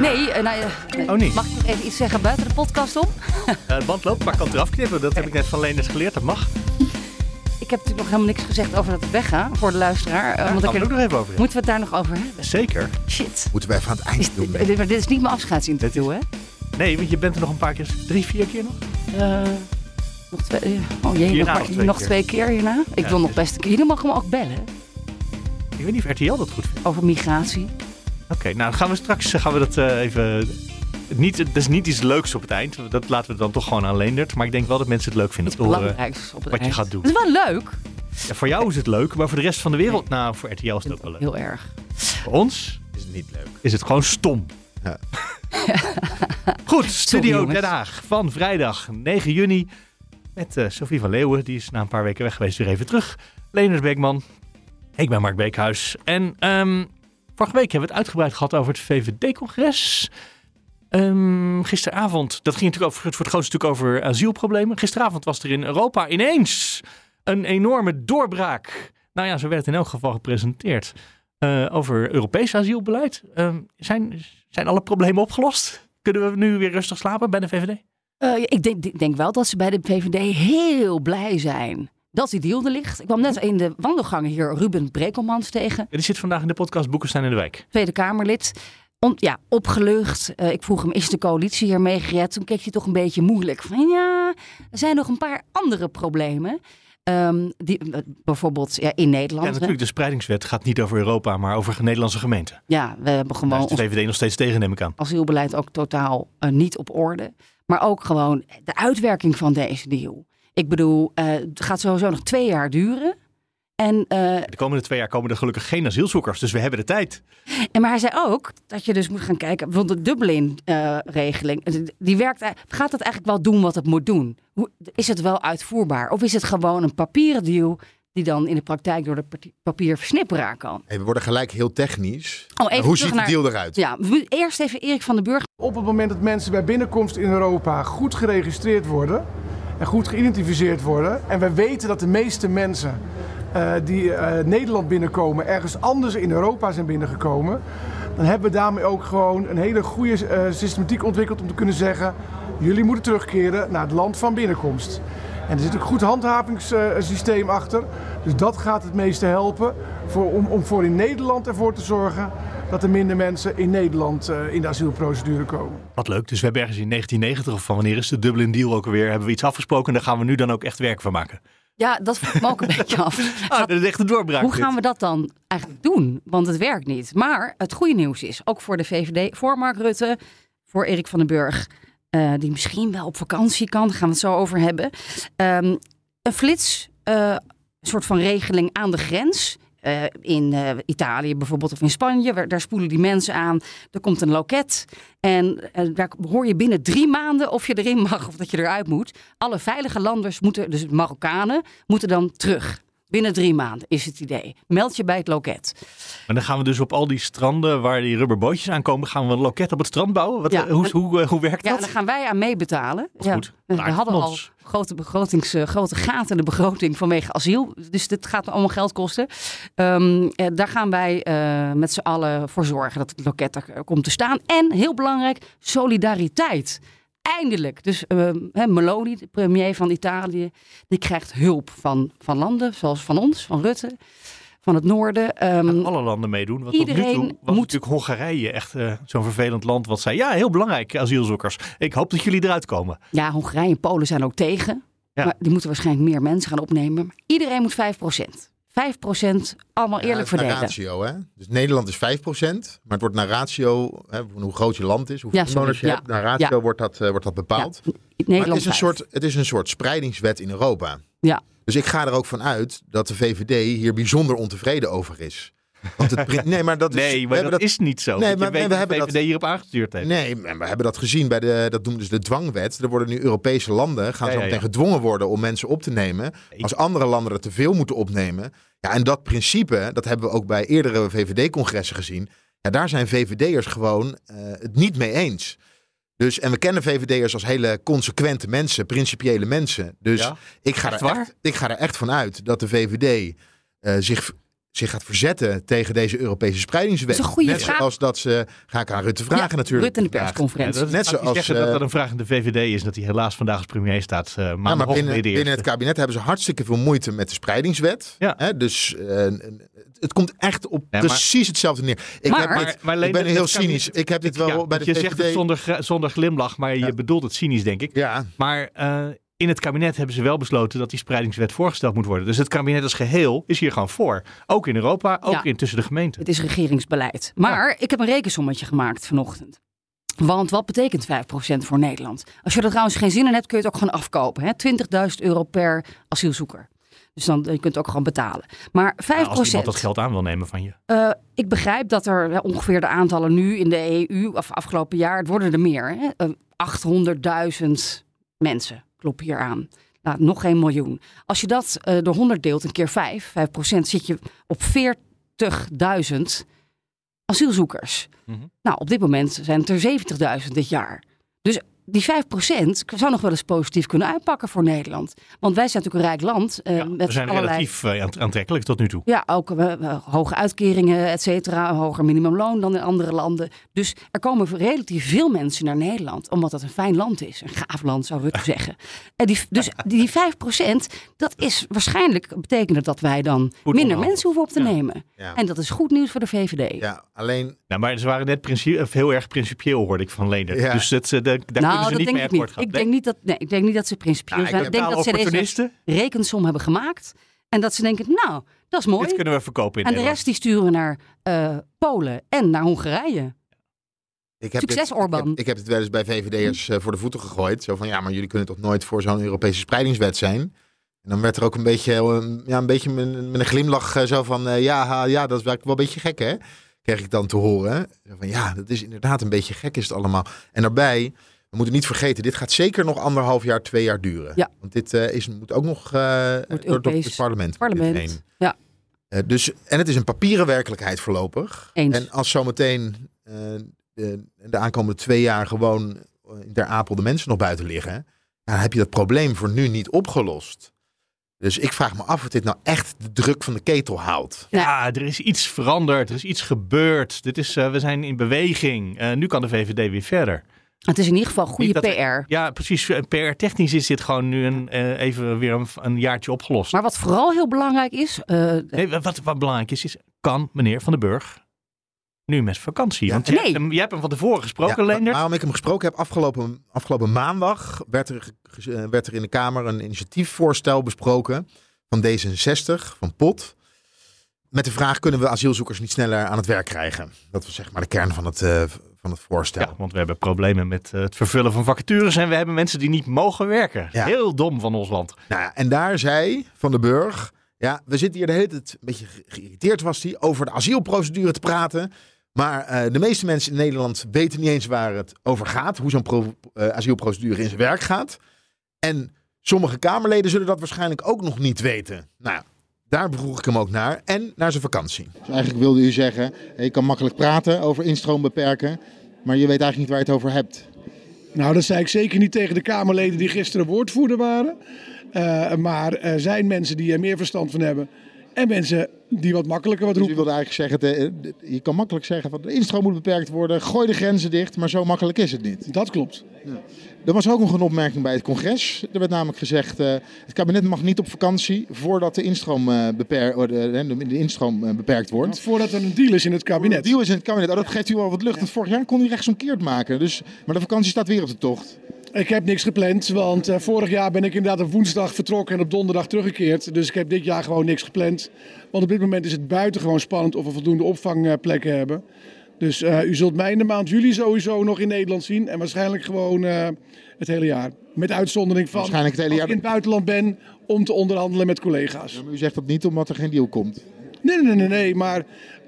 Nee, eh, nou, eh, Oh, niet? mag ik nog even iets zeggen buiten de podcast om? Eh, de band loopt, maar ik kan het eraf knippen. Dat heb ik net van Lenis geleerd, dat mag. Ik heb natuurlijk nog helemaal niks gezegd over dat weggaan voor de luisteraar. Daar want gaan ik we het ook nog even over hebben. Moeten we het daar nog over hebben? Zeker. Shit. Moeten we even aan het eind Is, doen. dit, dit is niet mijn afscheidsinterview, hè? Nee, want je bent er nog een paar keer, drie, vier keer nog. Eh, nog twee, oh jee, Hierna nog, nog twee nog keer. twee keer hierna. Ik Ja, wil nog best een keer. Jullie mogen me ook bellen Ik weet niet of RTL dat goed vindt. over migratie. Oké, nou dan gaan we straks eh, gaan we dat eh, even... Niet, dat is niet iets leuks op het eind. Dat laten we dan toch gewoon aan Leendert. Maar ik denk wel dat mensen het leuk vinden Iets om te horen belangrijks op het wat je eind. gaat doen. Dat is wel leuk. Ja, voor jou is het leuk, maar voor de rest van de wereld... Nou, voor RTL is het ook wel leuk. Heel erg. Voor ons Is niet leuk. is het gewoon stom. Ja. Goed, Studio. Den Haag van vrijdag 9 juni. Met eh Sophie van Leeuwen, die is na een paar weken weg geweest, weer even terug. Leenders Beekman. Ik ben Mark Beekhuis. En ehm, vorige week hebben we het uitgebreid gehad over het VVD-congres. Ehm, gisteravond, dat ging natuurlijk over, voor het grootste stuk over asielproblemen. Gisteravond was er in Europa ineens een enorme doorbraak. Nou ja, zo werd het in elk geval gepresenteerd. eh, over Europees asielbeleid. Ehm, zijn, zijn alle problemen opgelost? Kunnen we nu weer rustig slapen bij de VVD? Eh, ik denk, denk wel dat ze bij de VVD heel blij zijn dat die deal er ligt. Ik kwam net in de wandelgangen hier Ruben Brekelmans tegen, Ja, die zit vandaag in de podcast Boekenstein in de Wijk. Tweede Kamerlid. Ja, opgelucht. Eh, ik vroeg hem, is de coalitie hiermee gered? Toen keek hij toch een beetje moeilijk. Van ja, er zijn nog een paar andere problemen. Ehm, die, eh, bijvoorbeeld ja, in Nederland. Ja, hè. natuurlijk, de spreidingswet gaat niet over Europa, maar over Nederlandse gemeenten. Ja, we hebben Daar gewoon is de VVD nog steeds tegen, neem ik aan. asielbeleid ook totaal eh, niet op orde. Maar ook gewoon de uitwerking van deze deal. Ik bedoel, eh, het gaat sowieso nog twee jaar duren. En, eh, De komende twee jaar komen er gelukkig geen asielzoekers, dus we hebben de tijd. en maar hij zei ook dat je dus moet gaan kijken. Bijvoorbeeld de Dublin-regeling. die werkt, gaat het eigenlijk wel doen wat het moet doen? Hoe, is het wel uitvoerbaar? Of is het gewoon een papieren deal die dan in de praktijk door de papierversnipperaar kan? Hey, we worden gelijk heel technisch. Oh, even Hoe ziet de naar- deal eruit? Ja, we- eerst even Erik van den Burg. Op het moment dat mensen bij binnenkomst in Europa goed geregistreerd worden en goed geïdentificeerd worden, en we weten dat de meeste mensen eh, die eh, Nederland binnenkomen ergens anders in Europa zijn binnengekomen, dan hebben we daarmee ook gewoon een hele goede eh, systematiek ontwikkeld om te kunnen zeggen: jullie moeten terugkeren naar het land van binnenkomst. En er zit een goed handhavingssysteem achter. Dus dat gaat het meeste helpen voor, om, om voor in Nederland ervoor te zorgen dat er minder mensen in Nederland eh, in de asielprocedure komen. Wat leuk, dus we hebben ergens in 1990 of van wanneer is de Dublin Deal ook alweer, hebben we iets afgesproken en daar gaan we nu dan ook echt werk van maken. Ja, dat vroeg ik me ook een beetje af. Ah, dat is echt een doorbraak. Hoe dit. gaan we dat dan eigenlijk doen? Want het werkt niet. Maar het goede nieuws is, ook voor de VVD, voor Mark Rutte, voor Erik van den Burg, eh, die misschien wel op vakantie kan, daar gaan we het zo over hebben. Ehm, een flits, eh, een soort van regeling aan de grens. Eh, in eh, Italië bijvoorbeeld of in Spanje, waar- daar spoelen die mensen aan. Er komt een loket en eh, daar hoor je binnen drie maanden of je erin mag of dat je eruit moet. Alle veilige landers moeten, dus Marokkanen, moeten dan terug. Binnen drie maanden is het idee. Meld je bij het loket. En dan gaan we dus op al die stranden waar die rubberbootjes aankomen, gaan we een loket op het strand bouwen? Wat, Ja. eh, hoe, hoe, eh, hoe werkt Ja, dat? daar gaan wij aan meebetalen. Ja. goed. We hadden al grote, begrotings, eh, grote gaten in de begroting vanwege asiel. Dus dit gaat allemaal geld kosten. Ehm, eh, daar gaan wij met z'n allen voor zorgen dat het loket er komt te staan. En heel belangrijk, solidariteit. Eindelijk. Dus ehm, Meloni, de premier van Italië, die krijgt hulp van, van landen zoals van ons, van Rutte, van het noorden. Gaan alle landen meedoen. Want tot nu iedereen toe was moet- natuurlijk Hongarije echt eh, zo'n vervelend land wat zei, ja, heel belangrijk, asielzoekers. Ik hoop dat jullie eruit komen. Ja, Hongarije en Polen zijn ook tegen. Ja. Maar die moeten waarschijnlijk meer mensen gaan opnemen. Maar iedereen moet 5%. 5% allemaal Ja, eerlijk het is naar verdelen. ratio, hè? Dus Nederland is 5%, maar het wordt naar ratio, hè, van hoe groot je land is, hoeveel Ja, inwoners je ja. hebt. Naar ratio Ja. wordt, dat, eh, wordt dat bepaald. Ja, Maar Nederland het is, een soort, het is een soort spreidingswet in Europa. Ja. Dus ik ga er ook van uit dat de VVD hier bijzonder ontevreden over is. Want het, nee, maar dat is, Nee, we maar hebben dat, is niet zo. Nee, maar weet we dat hebben de dat- VVD hierop aangestuurd heeft. Nee, maar we hebben dat gezien bij de, dat noemen ze de dwangwet. Er worden nu Europese landen, gaan Ja, zo ja, meteen ja. gedwongen worden om mensen op te nemen. Als andere landen er te veel moeten opnemen. Ja, en dat principe, dat hebben we ook bij eerdere VVD-congressen gezien. Ja, daar zijn VVD'ers gewoon eh, het niet mee eens. Dus, en we kennen VVD'ers als hele consequente mensen, principiële mensen. Dus Ja? ik, ga er echt, ik ga er echt van uit dat de VVD eh, zich zich gaat verzetten tegen deze Europese spreidingswet. Dat is een goede Net vraag. zoals dat ze, ga ik aan Rutte vragen Ja, natuurlijk. Rutte in de persconferentie. dat, Net net zoals, zeggen dat eh, dat een vraag in de VVD is. Dat hij helaas vandaag als premier staat. Uh, Ja, maar binnen, binnen het kabinet hebben ze hartstikke veel moeite met de spreidingswet. Ja. Hè, dus eh, het komt echt op Ja, maar- precies hetzelfde neer. Ik, Maar- heb Maar- dit- maar ik Leen, ben heel cynisch. Ik heb dit wel Ja, bij de je VVD... zegt het zonder, zonder glimlach, maar je Ja. bedoelt het cynisch, denk ik. Ja, Maar eh, in het kabinet hebben ze wel besloten dat die spreidingswet voorgesteld moet worden. Dus het kabinet als geheel is hier gewoon voor. Ook in Europa, ook Ja. in tussen de gemeenten. Het is regeringsbeleid. Maar ik heb een rekensommetje gemaakt vanochtend. Want wat betekent 5% voor Nederland? Als je er trouwens geen zin in hebt, kun je het ook gewoon afkopen. hè? 20.000 euro per asielzoeker. Dus dan je kunt het ook gewoon betalen. Maar 5%. Ja, als iemand dat geld aan wil nemen van je. Eh, ik begrijp dat er ongeveer de aantallen nu in de EU, of afgelopen jaar, het worden er meer. Hè? Eh, 800.000 mensen kloppen hier aan. Nou, nog geen miljoen. Als je dat eh, door 100 deelt, een keer 5, 5 procent, zit je op 40.000 asielzoekers. Mhm. Nou, op dit moment zijn het er 70.000 dit jaar. Dus die 5% zou nog wel eens positief kunnen uitpakken voor Nederland. Want wij zijn natuurlijk een rijk land. eh, Ja, met we zijn allerlei... relatief eh, aant- aantrekkelijk tot nu toe. Ja, ook eh, hoge uitkeringen, et cetera. Een hoger minimumloon dan in andere landen. Dus er komen relatief veel mensen naar Nederland. Omdat het een fijn land is. Een gaaf land, zou Rutte zeggen. En die, dus die 5%, dat is waarschijnlijk... betekent dat wij dan minder mensen hoeven op te Ja. nemen. ja. En dat is goed nieuws voor de VVD. ja, alleen... Nou, maar ze waren net princi- heel erg principieel, hoorde ik van Leender. Ja. Dus dat, daar, nou, ze dat niet denk ik niet. Ik denk niet, dat, nee, ik denk niet dat ze principieel Nou, zijn. Ik denk dat ze deze rekensom hebben gemaakt. En dat ze denken, nou, dat is mooi. Dit kunnen we verkopen in En de rest die sturen we naar eh, Polen en naar Hongarije. Ik heb Succes, dit, Orbán. Ik heb, ik heb het wel eens bij VVD'ers eh, voor de voeten gegooid. Zo van, ja, maar jullie kunnen toch nooit voor zo'n Europese spreidingswet zijn? En dan werd er ook een beetje, eh, ja, een beetje met, met een glimlach zo van, ja, ja, dat is wel een beetje gek, hè? Kreeg ik dan te horen. Zo Van, ja, dat is inderdaad een beetje gek is het allemaal. En daarbij, we moeten niet vergeten, dit gaat zeker nog anderhalf jaar, twee jaar duren. Ja. Want dit eh, is, moet ook nog eh, door, door Europees het parlement. parlement. heen. Ja. Eh, dus, en het is een papieren werkelijkheid voorlopig. Eens. En als zometeen eh, de, de aankomende twee jaar gewoon in Ter Apel de mensen nog buiten liggen, dan heb je dat probleem voor nu niet opgelost. Dus ik vraag me af of dit nou echt de druk van de ketel haalt. Ja, er is iets veranderd. Er is iets gebeurd. Dit is, eh, we zijn in beweging. Eh, nu kan de VVD weer verder. Het is in ieder geval goede dat PR. Ja, precies. PR-technisch is dit gewoon nu een, eh, even weer een, een jaartje opgelost. Maar wat vooral heel belangrijk is, eh, Nee, wat, wat belangrijk is, is kan meneer Van den Burg nu met vakantie? Ja. Want je, Nee. hebt hem, je hebt hem van tevoren gesproken, Ja, Leendert. waarom ik hem gesproken heb, afgelopen, afgelopen maandag werd er, ge- werd er in de Kamer een initiatiefvoorstel besproken van D66, van POT. Met de vraag, kunnen we asielzoekers niet sneller aan het werk krijgen? Dat was zeg maar de kern van het, eh, van het voorstel. Ja, want we hebben problemen met eh, het vervullen van vacatures en we hebben mensen die niet mogen werken. Ja. Heel dom van ons land. Nou ja, en daar zei Van den Burg, ja, we zitten hier de hele tijd een beetje ge- geïrriteerd was hij over de asielprocedure te praten. Maar eh, de meeste mensen in Nederland weten niet eens waar het over gaat, hoe zo'n pro- eh, asielprocedure in zijn werk gaat. En sommige Kamerleden zullen dat waarschijnlijk ook nog niet weten. Nou ja, daar vroeg ik hem ook naar en naar zijn vakantie. Dus eigenlijk wilde u zeggen, je kan makkelijk praten over instroom beperken, maar je weet eigenlijk niet waar je het over hebt. Nou, dat zei ik zeker niet tegen de Kamerleden die gisteren woordvoerder waren. Eh, maar er zijn mensen die er meer verstand van hebben. En mensen die wat makkelijker wat Dus u roepen. wilde eigenlijk zeggen, je kan makkelijk zeggen van de instroom moet beperkt worden, gooi de grenzen dicht, maar zo makkelijk is het niet. Dat klopt. Er was ook nog een opmerking bij het congres. Er werd namelijk gezegd, eh, het kabinet mag niet op vakantie voordat de instroom, eh, beper- oh, de, instroom eh, beperkt wordt. Voordat er een deal is in het kabinet. deal is in het kabinet. Oh, dat geeft u al wat lucht. Want vorig jaar kon u rechtsomkeerd maken. Dus, maar de vakantie staat weer op de tocht. Ik heb niks gepland, want eh, vorig jaar ben ik inderdaad op woensdag vertrokken en op donderdag teruggekeerd. Dus ik heb dit jaar gewoon niks gepland. Want op dit moment is het buitengewoon spannend of we voldoende opvangplekken hebben. Dus eh, u zult mij in de maand juli sowieso nog in Nederland zien. En waarschijnlijk gewoon eh, het hele jaar. Met uitzondering van Waarschijnlijk het hele als ik in het buitenland ben om te onderhandelen met collega's. Maar u zegt dat niet omdat er geen deal komt. Nee, nee, nee, nee. Maar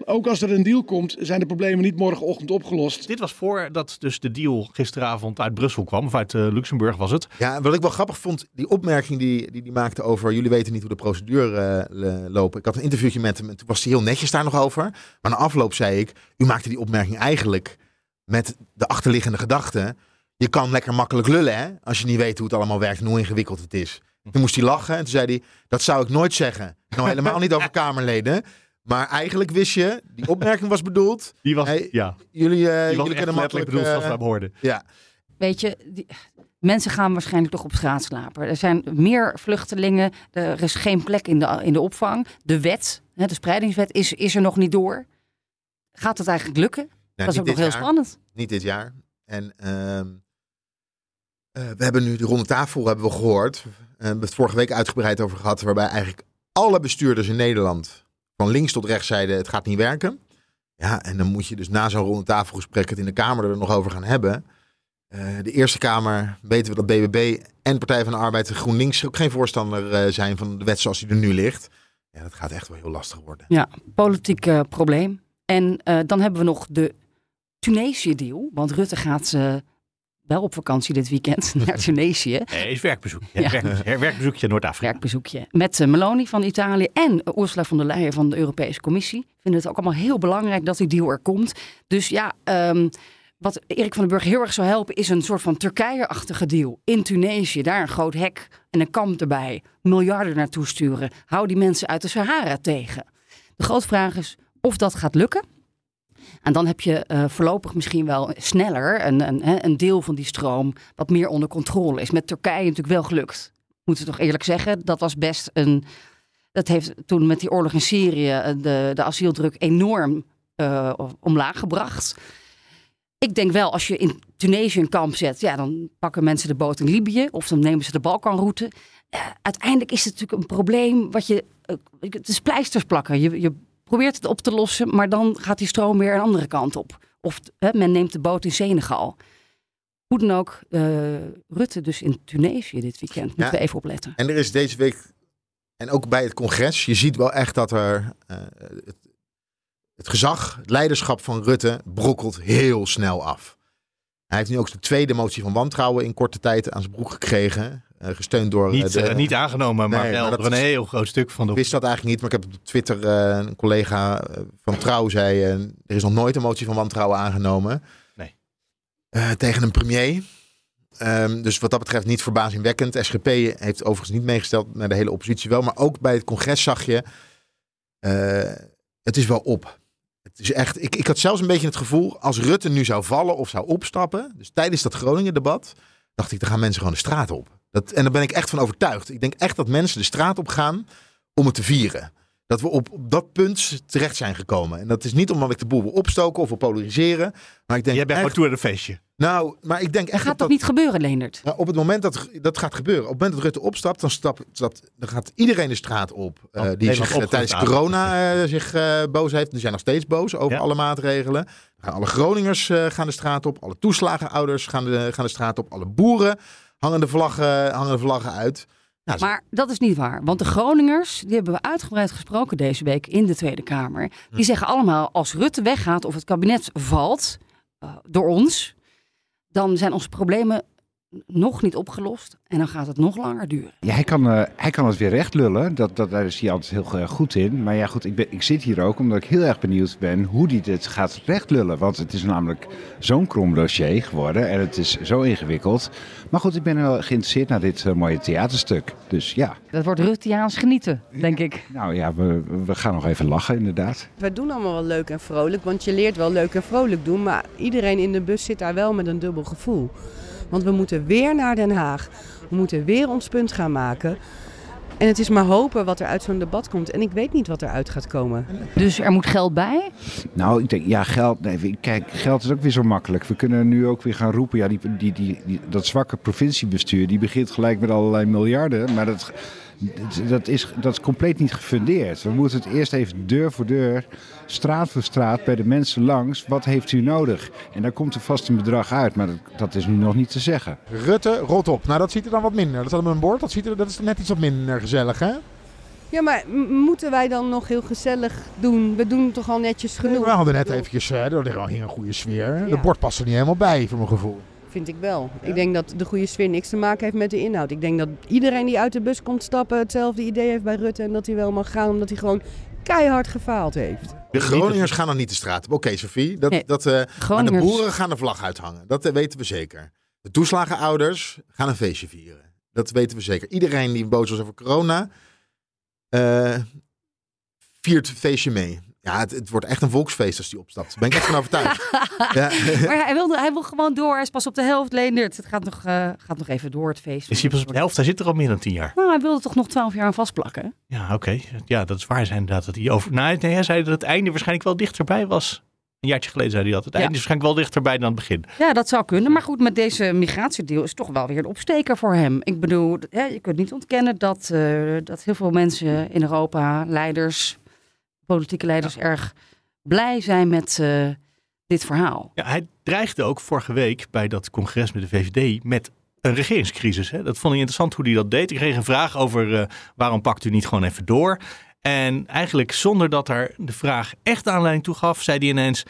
ook als er een deal komt, zijn de problemen niet morgenochtend opgelost. Dit was voordat dus de deal gisteravond uit Brussel kwam, of uit eh, Luxemburg was het. Ja, en wat ik wel grappig vond, die opmerking die die, die maakte over jullie weten niet hoe de procedure eh, le- lopen. Ik had een interviewtje met hem en toen was hij heel netjes daar nog over. Maar na afloop zei ik, u maakte die opmerking eigenlijk met de achterliggende gedachte. Je kan lekker makkelijk lullen hè, als je niet weet hoe het allemaal werkt en hoe ingewikkeld het is. Toen moest hij lachen en toen zei hij, dat zou ik nooit zeggen. Nou helemaal niet over Kamerleden. Maar eigenlijk wist je, die opmerking was bedoeld. Die was, Hey, ja, Jullie, eh, die was jullie echt kunnen makkelijk... bedoeld zoals we eh, hem hoorden. ja, Weet je, die, mensen gaan waarschijnlijk toch op straat slapen. Er zijn meer vluchtelingen. Er is geen plek in de, in de opvang. De wet, hè, de spreidingswet, is, is er nog niet door. Gaat het eigenlijk lukken? nou, dat is ook nog heel jaar. spannend. Niet dit jaar. En ehm, eh, we hebben nu de ronde tafel hebben we gehoord. Eh, we hebben het vorige week uitgebreid over gehad. Waarbij eigenlijk alle bestuurders in Nederland van links tot rechts zeiden het gaat niet werken. Ja, en dan moet je dus na zo'n ronde tafelgesprek het in de Kamer er nog over gaan hebben. Eh, de Eerste Kamer weten we dat BBB en Partij van de Arbeid en GroenLinks ook geen voorstander eh, zijn van de wet zoals die er nu ligt. Ja, dat gaat echt wel heel lastig worden. Ja, politiek probleem. En dan hebben we nog de Tunesië-deal. Want Rutte gaat eh, wel op vakantie dit weekend naar Tunesië. Nee, is werkbezoek. Ja. Ja. Werk, werkbezoekje Noord-Afrika. werkbezoekje met eh, Meloni van Italië en eh, Ursula von der Leyen van de Europese Commissie. Vinden het ook allemaal heel belangrijk dat die deal er komt. Dus ja, ehm, wat Erik van den Burg heel erg zou helpen is een soort van Turkije-achtige deal in Tunesië. Daar een groot hek en een kamp erbij. Miljarden naartoe sturen. Hou die mensen uit de Sahara tegen. De grote vraag is of dat gaat lukken. En dan heb je eh, voorlopig misschien wel sneller een, een, een deel van die stroom wat meer onder controle is. Met Turkije natuurlijk wel gelukt moeten we toch eerlijk zeggen, dat was best een. Dat heeft toen met die oorlog in Syrië eh, de, de asieldruk enorm eh, omlaag gebracht. Ik denk wel, als je in Tunesië een kamp zet, ja, dan pakken mensen de boot in Libië of dan nemen ze de Balkanroute. Uiteindelijk is het natuurlijk een probleem wat je. het is pleisters plakken. Je, je probeert het op te lossen, maar dan gaat die stroom weer een andere kant op. Of men neemt de boot in Senegal. Hoe dan ook, eh, Rutte dus in Tunesië dit weekend. Moeten Ja. we even opletten. En er is deze week, en ook bij het congres, je ziet wel echt dat er eh, het, het gezag, het leiderschap van Rutte brokkelt heel snel af. Hij heeft nu ook de tweede motie van wantrouwen in korte tijd aan zijn broek gekregen. Eh, gesteund door eh, Niet, de, eh, niet aangenomen, maar Nee, wel maar dat er een heel groot stuk van de Ik wist dat eigenlijk niet, maar ik heb op Twitter een collega van Trouw zei... er is nog nooit een motie van wantrouwen aangenomen. Nee. Tegen een premier. Ehm, dus wat dat betreft niet verbazingwekkend. SGP heeft overigens niet meegesteld, naar de hele oppositie wel. Maar ook bij het congres zag je, het is wel op. Het is echt, ik, ik had zelfs een beetje het gevoel, als Rutte nu zou vallen of zou opstappen... dus tijdens dat Groningen-debat, dacht ik, dan gaan mensen gewoon de straat op. Dat, en daar ben ik echt van overtuigd. Ik denk echt dat mensen de straat op gaan om het te vieren. Dat we op, op dat punt terecht zijn gekomen. En dat is niet omdat ik de boel wil opstoken of wil polariseren. Maar ik denk Jij bent echt, gewoon toe aan een feestje. Nou, maar ik denk echt Dat gaat dat niet gebeuren, Leendert? nou, op het moment dat dat gaat gebeuren, op het moment dat Rutte opstapt, dan, stap, stapt, dan gaat iedereen de straat op. eh, Oh, die zich eh, tijdens aan. corona eh, zich eh, boos heeft. Die zijn nog steeds boos over Ja. alle maatregelen. Dan gaan alle Groningers eh, gaan de straat op. Alle toeslagenouders gaan de, gaan de straat op. Alle boeren hangen de vlaggen, hangen de vlaggen uit. Nou, Maar dat is niet waar. Want de Groningers, die hebben we uitgebreid gesproken deze week in de Tweede Kamer. Hm. Die zeggen allemaal, als Rutte weggaat of het kabinet valt eh, door ons, dan zijn onze problemen nog niet opgelost. En dan gaat het nog langer duren. Ja, hij kan, eh, hij kan het weer recht lullen. Dat, dat, daar is hij altijd heel erg goed in. Maar ja, goed, ik, ben, ik zit hier ook omdat ik heel erg benieuwd ben hoe hij dit gaat recht lullen. Want het is namelijk zo'n krom dossier geworden en het is zo ingewikkeld. Maar goed, ik ben wel geïnteresseerd naar dit eh, mooie theaterstuk. Dus ja, Dat wordt Rutteaans genieten, denk ik. nou ja, we, we gaan nog even lachen inderdaad. Wij doen allemaal wel leuk en vrolijk, want je leert wel leuk en vrolijk doen. Maar iedereen in de bus zit daar wel met een dubbel gevoel. Want we moeten weer naar Den Haag. We moeten weer ons punt gaan maken. En het is maar hopen wat er uit zo'n debat komt. En ik weet niet wat eruit gaat komen. Dus er moet geld bij. Nou, ik denk, ja, geld. Nee, kijk, geld is ook weer zo makkelijk. We kunnen nu ook weer gaan roepen. Ja, die, die, die, die- dat zwakke provinciebestuur. die begint gelijk met allerlei miljarden. Maar dat, dat, is, dat is compleet niet gefundeerd. We moeten het eerst even deur voor deur, straat voor straat, bij de mensen langs. Wat heeft u nodig? En daar komt er vast een bedrag uit. Maar dat, dat is nu nog niet te zeggen. Rutte, rot op. Nou, dat ziet er dan wat minder. Dat staat op mijn bord. Dat, ziet er, dat is net iets wat minder gezellig, hè? Ja, maar moeten wij dan nog heel gezellig doen? We doen het toch al netjes genoeg? We hadden net eventjes, uh, er ligt hier een goede sfeer. Ja. De bord past er niet helemaal bij, voor mijn gevoel. Vind ik wel. Ik denk dat de goede sfeer niks te maken heeft met de inhoud. Ik denk dat iedereen die uit de bus komt stappen hetzelfde idee heeft bij Rutte. En dat hij wel mag gaan omdat hij gewoon keihard gefaald heeft. De Groningers gaan dan niet de straat op. Oké, Sophie. Dat, Nee, dat, eh, maar de boeren gaan de vlag uithangen. Dat eh, weten we zeker. De toeslagenouders gaan een feestje vieren. Dat weten we zeker. Iedereen die boos was over corona. eh, viert feestje mee. Ja, het, het wordt echt een volksfeest als die opstapt. Daar ben ik echt van overtuigd. ja. Maar hij wil, hij wil gewoon door. Hij is pas op de helft, Leendert. Het gaat nog, eh, gaat nog even door, het feest. Is hij pas op de helft? Hij zit er al meer dan tien jaar. Nou, hij wilde toch nog twaalf jaar aan vastplakken? Ja, oké. Ja, dat is waar zijn inderdaad. Dat hij over... Nou, nee, hij zei dat het einde waarschijnlijk wel dichterbij was. Een jaartje geleden zei hij dat. Het einde is waarschijnlijk wel dichterbij dan het begin. Ja, dat zou kunnen. Maar goed, met deze migratiedeal is het toch wel weer een opsteker voor hem. Ik bedoel, hè, je kunt niet ontkennen dat, eh, dat heel veel mensen in Europa, leiders, politieke leiders, erg blij zijn met eh, dit verhaal. Ja, hij dreigde ook vorige week bij dat congres met de VVD met een regeringscrisis. Hè? Dat vond ik interessant hoe hij dat deed. Ik kreeg een vraag over eh, waarom pakt u niet gewoon even door? En eigenlijk zonder dat er de vraag echt aanleiding toe gaf, zei hij ineens...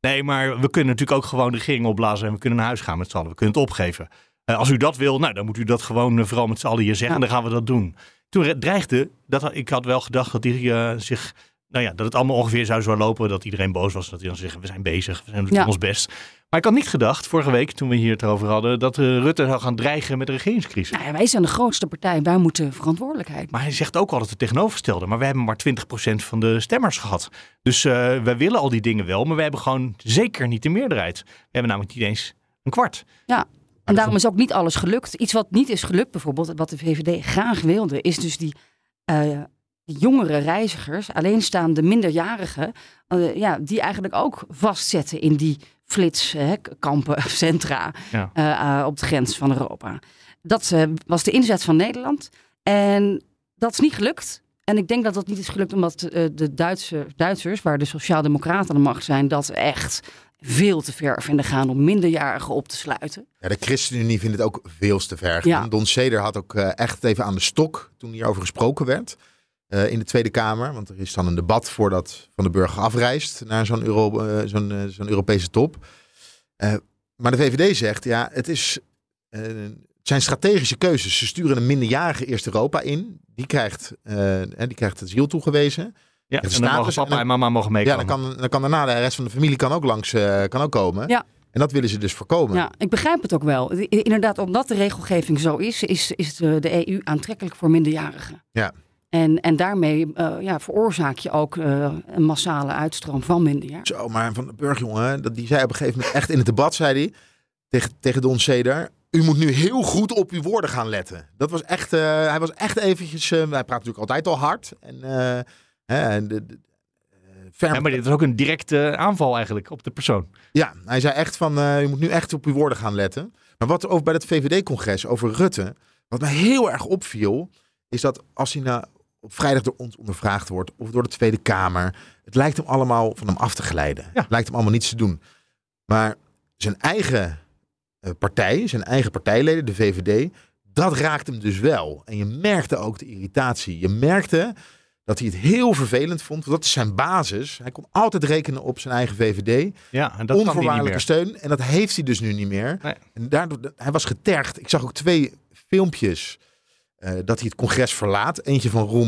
Nee, maar we kunnen natuurlijk ook gewoon de regering opblazen en we kunnen naar huis gaan met z'n allen. We kunnen het opgeven. Eh, als u dat wil, nou, dan moet u dat gewoon vooral met z'n allen hier zeggen. En dan gaan we dat doen. Toen dreigde, dat, ik had wel gedacht dat hij zich nou ja, dat het allemaal ongeveer zou zo lopen. Dat iedereen boos was. Dat hij dan zeggen, we zijn bezig, we zijn ons best. Maar ik had niet gedacht, vorige week toen we hier het over hadden, dat uh, Rutte zou gaan dreigen met de regeringscrisis. Nou ja, wij zijn de grootste partij, wij moeten verantwoordelijkheid. Maar hij zegt ook altijd het tegenovergestelde. Maar we hebben maar 20% van de stemmers gehad. Dus uh, wij willen al die dingen wel, maar we hebben gewoon zeker niet de meerderheid. We hebben namelijk niet eens een kwart. Ja, en daarom is ook niet alles gelukt. Iets wat niet is gelukt, bijvoorbeeld, wat de VVD graag wilde, is dus die uh, jongere reizigers, alleenstaande minderjarigen, uh, ja, die eigenlijk ook vastzetten in die flitskampen, centra ja. uh, op de grens van Europa. Dat uh, was de inzet van Nederland. En dat is niet gelukt. En ik denk dat dat niet is gelukt omdat de Duitse, Duitsers, waar de Sociaaldemocraten aan de macht zijn, dat echt veel te ver vinden gaan om minderjarigen op te sluiten. Ja, de ChristenUnie vindt het ook veel te ver gaan. Ja. Don Seder had ook echt even aan de stok toen hierover gesproken werd. Uh, in de Tweede Kamer. Want er is dan een debat voordat Van de Burger afreist naar zo'n Euro, uh, zo'n uh, zo'n Europese top. maar de VVD zegt, ja, het, is, het zijn strategische keuzes. Ze sturen een minderjarige eerst Europa in. Die krijgt, die krijgt het ziel toegewezen. Ja, en dan mogen papa en, mama mogen meekomen. Ja, dan kan, dan kan daarna de rest van de familie kan ook langs kan ook komen. Ja. En dat willen ze dus voorkomen. Ja, ik begrijp het ook wel. Inderdaad, omdat de regelgeving zo is, is, is de, de EU aantrekkelijk voor minderjarigen. Ja. En, en daarmee uh, ja, veroorzaak je ook uh, een massale uitstroom van minderjarigen. Zo, maar Van de Burg, jongen, dat, die zei op een gegeven moment echt in het debat, zei hij tegen, tegen Don Ceder... U moet nu heel goed op uw woorden gaan letten. Dat was echt, uh, hij was echt eventjes... hij praat natuurlijk altijd al hard. En, en de, de, ja, maar dit is ook een directe aanval eigenlijk op de persoon. Ja, hij zei echt van, uh, je moet nu echt op uw woorden gaan letten. Maar wat over bij het VVD-congres over Rutte, wat mij heel erg opviel, is dat als hij nou op vrijdag door ons ondervraagd wordt of door de Tweede Kamer, het lijkt hem allemaal van hem af te glijden. Ja. Het lijkt hem allemaal niets te doen. Maar zijn eigen uh, partij, zijn eigen partijleden, de VVD, dat raakt hem dus wel. En je merkte ook de irritatie. Je merkte dat hij het heel vervelend vond. Want dat is zijn basis. Hij kon altijd rekenen op zijn eigen VVD. Ja, en dat Onvoorwaardelijke steun. En dat heeft hij dus nu niet meer. Nee. En daardoor, hij was getergd. Ik zag ook twee filmpjes uh, dat hij het congres verlaat. Eentje van Roel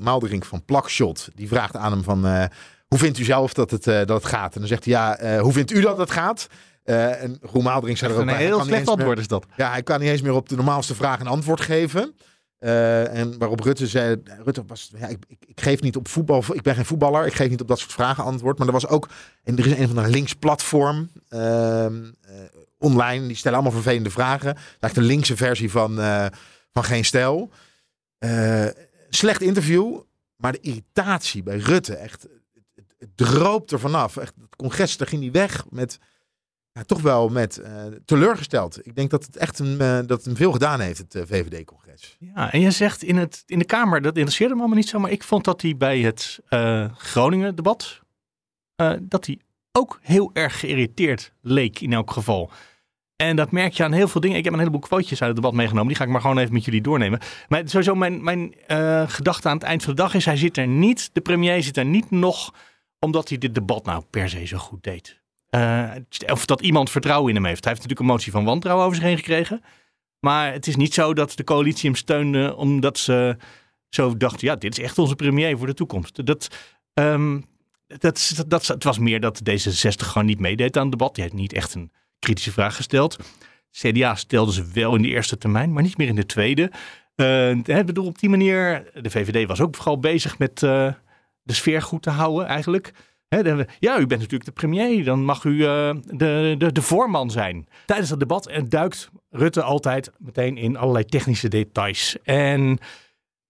Maldering van Plakshot. Die vraagt aan hem van... Uh, hoe vindt u zelf dat het, uh, dat het gaat? En dan zegt hij, ja, hoe vindt u dat het gaat? en Roel Maldering zei er ook Een heel slecht antwoord is dat. Ja, hij kan niet eens meer op de normaalste vraag een antwoord geven. En waarop Rutte zei, Rutte was, ja, ik, ik, ik, geef niet op voetbal, ik ben geen voetballer, ik geef niet op dat soort vragen antwoord. Maar er was ook, en er is een van een links platform uh, online, die stellen allemaal vervelende vragen. Lijkt een linkse versie van, van Geen Stijl. slecht interview, maar de irritatie bij Rutte, echt, het, het droopt er vanaf. Echt, het congres, daar ging hij weg met toch wel met uh, teleurgesteld. Ik denk dat het echt een, uh, dat hem veel gedaan heeft, het VVD-congres. Ja, en je zegt in, het, in de Kamer, dat interesseerde me allemaal niet zo, maar ik vond dat hij bij het Groningen-debat, dat hij ook heel erg geïrriteerd leek in elk geval. En dat merk je aan heel veel dingen. Ik heb een heleboel quotejes uit het debat meegenomen. Die ga ik maar gewoon even met jullie doornemen. Maar sowieso mijn, mijn gedachte aan het eind van de dag is... hij zit er niet, de premier zit er niet nog... omdat hij dit debat nou per se zo goed deed. Uh, of dat iemand vertrouwen in hem heeft. Hij heeft natuurlijk een motie van wantrouwen over zich heen gekregen. Maar het is niet zo dat de coalitie hem steunde omdat ze zo dachten: ja, dit is echt onze premier voor de toekomst. Dat, dat, dat, dat, het was meer dat D66 gewoon niet meedeed aan het debat. Die heeft niet echt een kritische vraag gesteld. CDA stelde ze wel in de eerste termijn, maar niet meer in de tweede. Uh, bedoel, op die manier, de VVD was ook vooral bezig met, uh, de sfeer goed te houden eigenlijk. Ja, u bent natuurlijk de premier, dan mag u eh, de, de, de voorman zijn. Tijdens dat debat eh, duikt Rutte altijd meteen in allerlei technische details. En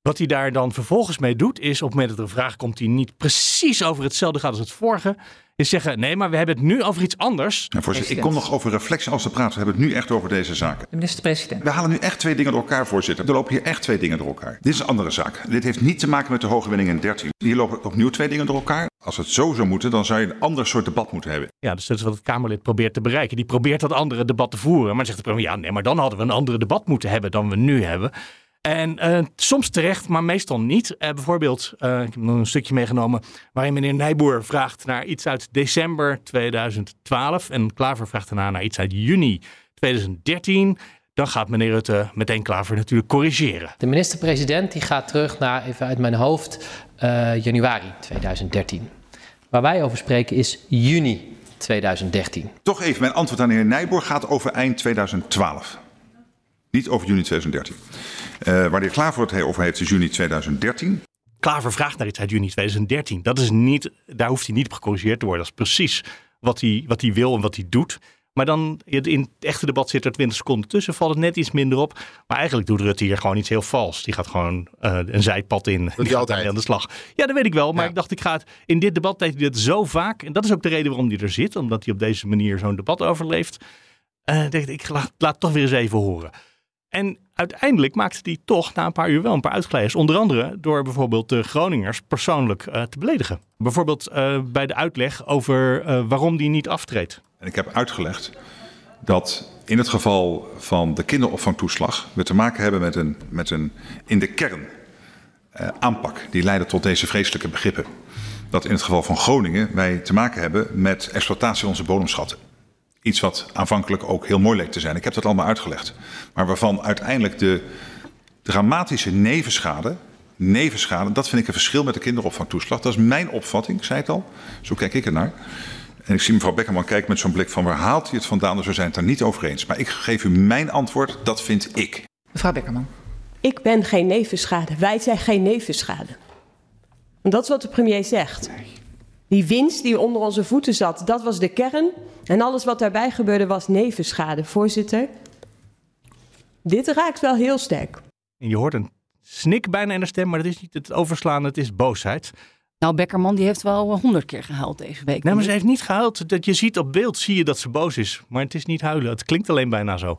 wat hij daar dan vervolgens mee doet, is op het moment dat er een vraag komt die niet precies over hetzelfde gaat als het vorige, is zeggen: nee, maar we hebben het nu over iets anders. Ja, voorzitter, ik kom nog over reflex als te praten. We hebben het nu echt over deze zaken. De minister-president. We halen nu echt twee dingen door elkaar, voorzitter. Er lopen hier echt twee dingen door elkaar. Dit is een andere zaak. Dit heeft niet te maken met de hoge winning in 13. Hier lopen opnieuw twee dingen door elkaar. Als het zo zou moeten, dan zou je een ander soort debat moeten hebben. Ja, dus dat is wat het Kamerlid probeert te bereiken. Die probeert dat andere debat te voeren. Maar dan zegt de premier, ja, nee, maar dan hadden we een andere debat moeten hebben dan we nu hebben. En eh, soms terecht, maar meestal niet. Eh, bijvoorbeeld, eh, ik heb nog een stukje meegenomen waarin meneer Nijboer vraagt naar iets uit december 2012. En Klaver vraagt daarna naar iets uit juni 2013. Dan gaat meneer Rutte meteen Klaver natuurlijk corrigeren. De minister-president die gaat terug naar, even uit mijn hoofd, eh, januari 2013. Waar wij over spreken is juni 2013. Toch even, mijn antwoord aan de heer Nijboer gaat over eind 2012. Niet over juni 2013. Eh waar de heer Klaver het over heeft is juni 2013. Klaver vraagt naar iets uit juni 2013. Dat is niet, daar hoeft hij niet op gecorrigeerd te worden. Dat is precies wat hij, wat hij wil en wat hij doet. Maar dan in het echte debat zit er 20 seconden tussen, valt het net iets minder op. Maar eigenlijk doet Rutte hier gewoon iets heel vals. Die gaat gewoon eh, een zijpad in. Die hij gaat altijd. aan de slag. Ja, dat weet ik wel. Maar Ja. ik dacht, ik ga het in dit debat deed hij dit zo vaak. En dat is ook de reden waarom hij er zit. Omdat hij op deze manier zo'n debat overleeft. Eh dacht ik, ik laat, laat het toch weer eens even horen. En uiteindelijk maakte hij toch na een paar uur wel een paar uitglijders. Onder andere door bijvoorbeeld de Groningers persoonlijk eh, te beledigen. Bijvoorbeeld eh, bij de uitleg over eh, waarom die niet aftreedt. En ik heb uitgelegd dat in het geval van de kinderopvangtoeslag we te maken hebben met een, met een in de kern aanpak die leidde tot deze vreselijke begrippen. Dat in het geval van Groningen wij te maken hebben met exploitatie van onze bodemschatten. Iets wat aanvankelijk ook heel mooi leek te zijn. Ik heb dat allemaal uitgelegd. Maar waarvan uiteindelijk de dramatische nevenschade, nevenschade, dat vind ik een verschil met de kinderopvangtoeslag. Dat is mijn opvatting, ik zei het al. Zo kijk ik ernaar. En ik zie mevrouw Beckerman kijken met zo'n blik van waar haalt hij het vandaan? Dus we zijn het daar niet over eens. Maar ik geef u mijn antwoord, dat vind ik. Mevrouw Beckerman. Ik ben geen nevenschade. Wij zijn geen nevenschade. En dat is wat de premier zegt. Die winst die onder onze voeten zat, dat was de kern. En alles wat daarbij gebeurde was nevenschade. Voorzitter, dit raakt wel heel sterk. En je hoort een snik bijna in de stem, maar dat is niet het overslaan, het is boosheid. Nou, Beckerman die heeft wel honderd keer gehuild deze week. Nee, maar ze heeft niet gehuild. Dat je ziet op beeld, zie je dat ze boos is. Maar het is niet huilen. Het klinkt alleen bijna zo.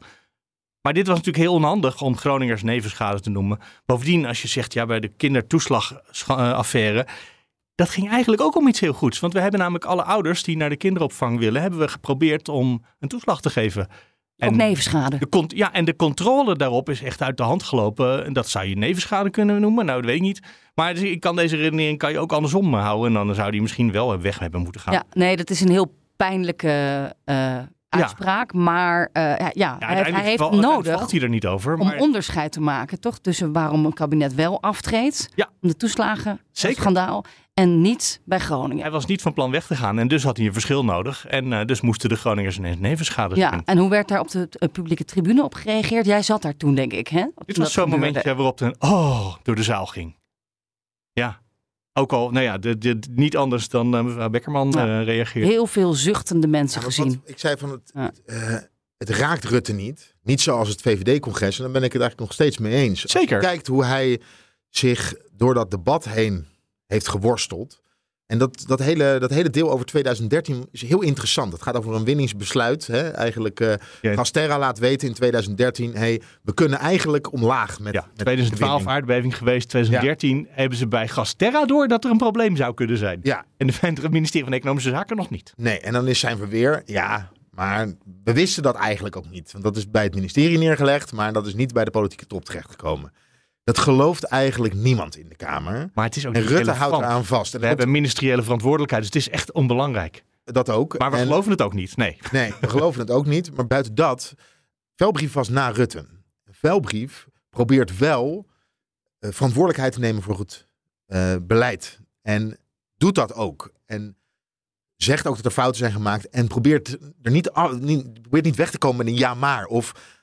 Maar dit was natuurlijk heel onhandig om Groningers nevenschade te noemen. Bovendien, als je zegt, ja, bij de kindertoeslagaffaire... Dat ging eigenlijk ook om iets heel goeds. Want we hebben namelijk alle ouders die naar de kinderopvang willen... hebben we geprobeerd om een toeslag te geven. Ook nevenschade. De ja, en de controle daarop is echt uit de hand gelopen. En dat zou je nevenschade kunnen noemen. Nou, dat weet ik niet. Maar dus ik kan deze redenering kan je ook andersom houden. En dan zou die misschien wel weg hebben moeten gaan. Ja, nee, dat is een heel pijnlijke eh, uitspraak. Maar eh, ja, ja, hij, heeft val- nodig valt hij er niet over. om Maar onderscheid te maken, toch? Tussen waarom een kabinet wel aftreedt, Ja. om de toeslagen, Zeker. schandaal, en niet bij Groningen. hij was niet van plan weg te gaan. En dus had hij een verschil nodig. En eh, dus moesten de Groningers ineens nevenschade Ja, en hoe werd daar op de eh, publieke tribune op gereageerd? Jij zat daar toen, denk ik, hè? Dit was zo'n momentje waarop een oh door de zaal ging. Ja. Ook al, nou ja, de, de, niet anders dan eh, mevrouw Beckerman Ja. eh, reageert. Heel veel zuchtende mensen Ja, gezien. wat ik zei van het, Ja. het, eh, het raakt Rutte niet. Niet zoals het VVD-congres. En daar ben ik het eigenlijk nog steeds mee eens. Als Zeker. je kijkt hoe hij zich door dat debat heen heeft geworsteld. En dat, dat, hele, dat hele deel over 2013 is heel interessant. Het gaat over een winningsbesluit. Hè? Eigenlijk, eh Ja. Gasterra laat weten in 2013... Hey, we kunnen eigenlijk omlaag met, Ja, met de 2012 winning. aardbeving geweest. 2013 hebben ze bij Gasterra door dat er een probleem zou kunnen zijn. Ja, En het ministerie van Economische Zaken nog niet. Nee, en dan is zijn verweer, ja, maar we wisten dat eigenlijk ook niet. Want dat is bij het ministerie neergelegd, maar dat is niet bij de politieke top terechtgekomen. Dat gelooft eigenlijk niemand in de Kamer. Maar het is ook En Rutte relevant. houdt eraan vast. En We hebben ministeriële verantwoordelijkheid, dus het is echt onbelangrijk. dat ook. Maar we En- geloven het ook niet, nee. Nee, we geloven het ook niet. Maar buiten dat, Velbrief was na Rutte. Velbrief probeert wel eh, verantwoordelijkheid te nemen voor goed eh, beleid. En doet dat ook. En zegt ook dat er fouten zijn gemaakt. En probeert er niet, niet, probeert niet weg te komen met een ja maar. Of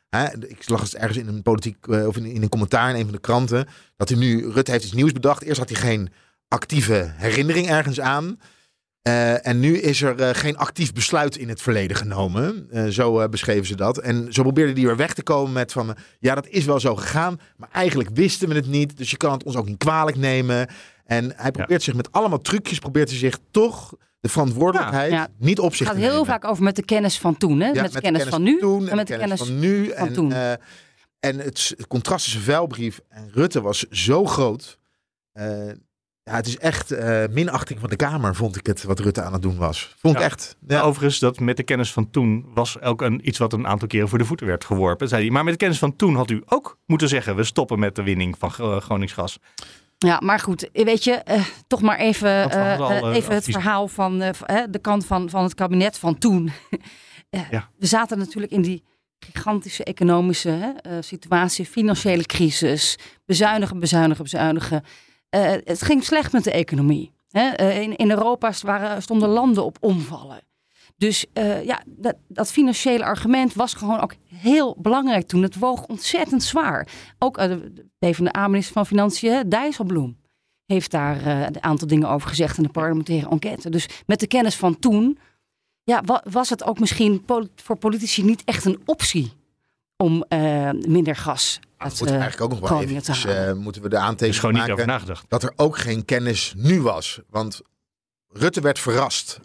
ik lag eens ergens in een politiek eh, of in, een commentaar in een van de kranten. Dat hij nu, Rutte heeft iets nieuws bedacht. Eerst had hij geen actieve herinnering ergens aan. Eh, en nu is er eh, geen actief besluit in het verleden genomen. Zo beschreven ze dat. En zo probeerde die weer weg te komen met van... ja, dat is wel zo gegaan, maar eigenlijk wisten we het niet. Dus je kan het ons ook niet kwalijk nemen. En hij probeert zich met allemaal trucjes... probeert hij zich toch de verantwoordelijkheid Ja. niet op Het zich gaat te heel nemen. vaak over met de kennis van toen. Hè? Ja, met de kennis van nu toen en met de kennis van nu. van en, toen. eh, en het, het contrast tussen vuilbrief en Rutte was zo groot. Eh, ja, het is echt eh, minachting van de Kamer, vond ik het, wat Rutte aan het doen was. Vond ik Ja. echt. Ja. Overigens, dat met de kennis van toen was ook een, iets wat een aantal keren voor de voeten werd geworpen. Zei hij. Maar met de kennis van toen had u ook moeten zeggen: we stoppen met de winning van uh, Groningsgas. Ja, maar goed, weet je, uh, toch maar even, uh, al, uh, even het verhaal van de kant van, van het kabinet van toen. Ja. We zaten natuurlijk in die gigantische economische situatie, financiële crisis, bezuinigen, bezuinigen, bezuinigen. Het ging slecht met de economie. Hè? In, in, Europa waren, stonden landen op omvallen. Dus uh, ja, dat, dat, financiële argument was gewoon ook heel belangrijk toen. Het woog ontzettend zwaar. Ook de PvdA-minister van Financiën, Dijsselbloem, heeft daar een aantal dingen over gezegd in de parlementaire enquête. Dus met de kennis van toen, ja, was het ook misschien voor politici niet echt een optie om minder gas dat moet eigenlijk ook nog wel even. Dus, uh, moeten we de aantekening gewoon maken niet over nagedacht. dat er ook geen kennis nu was. Want Rutte werd verrast.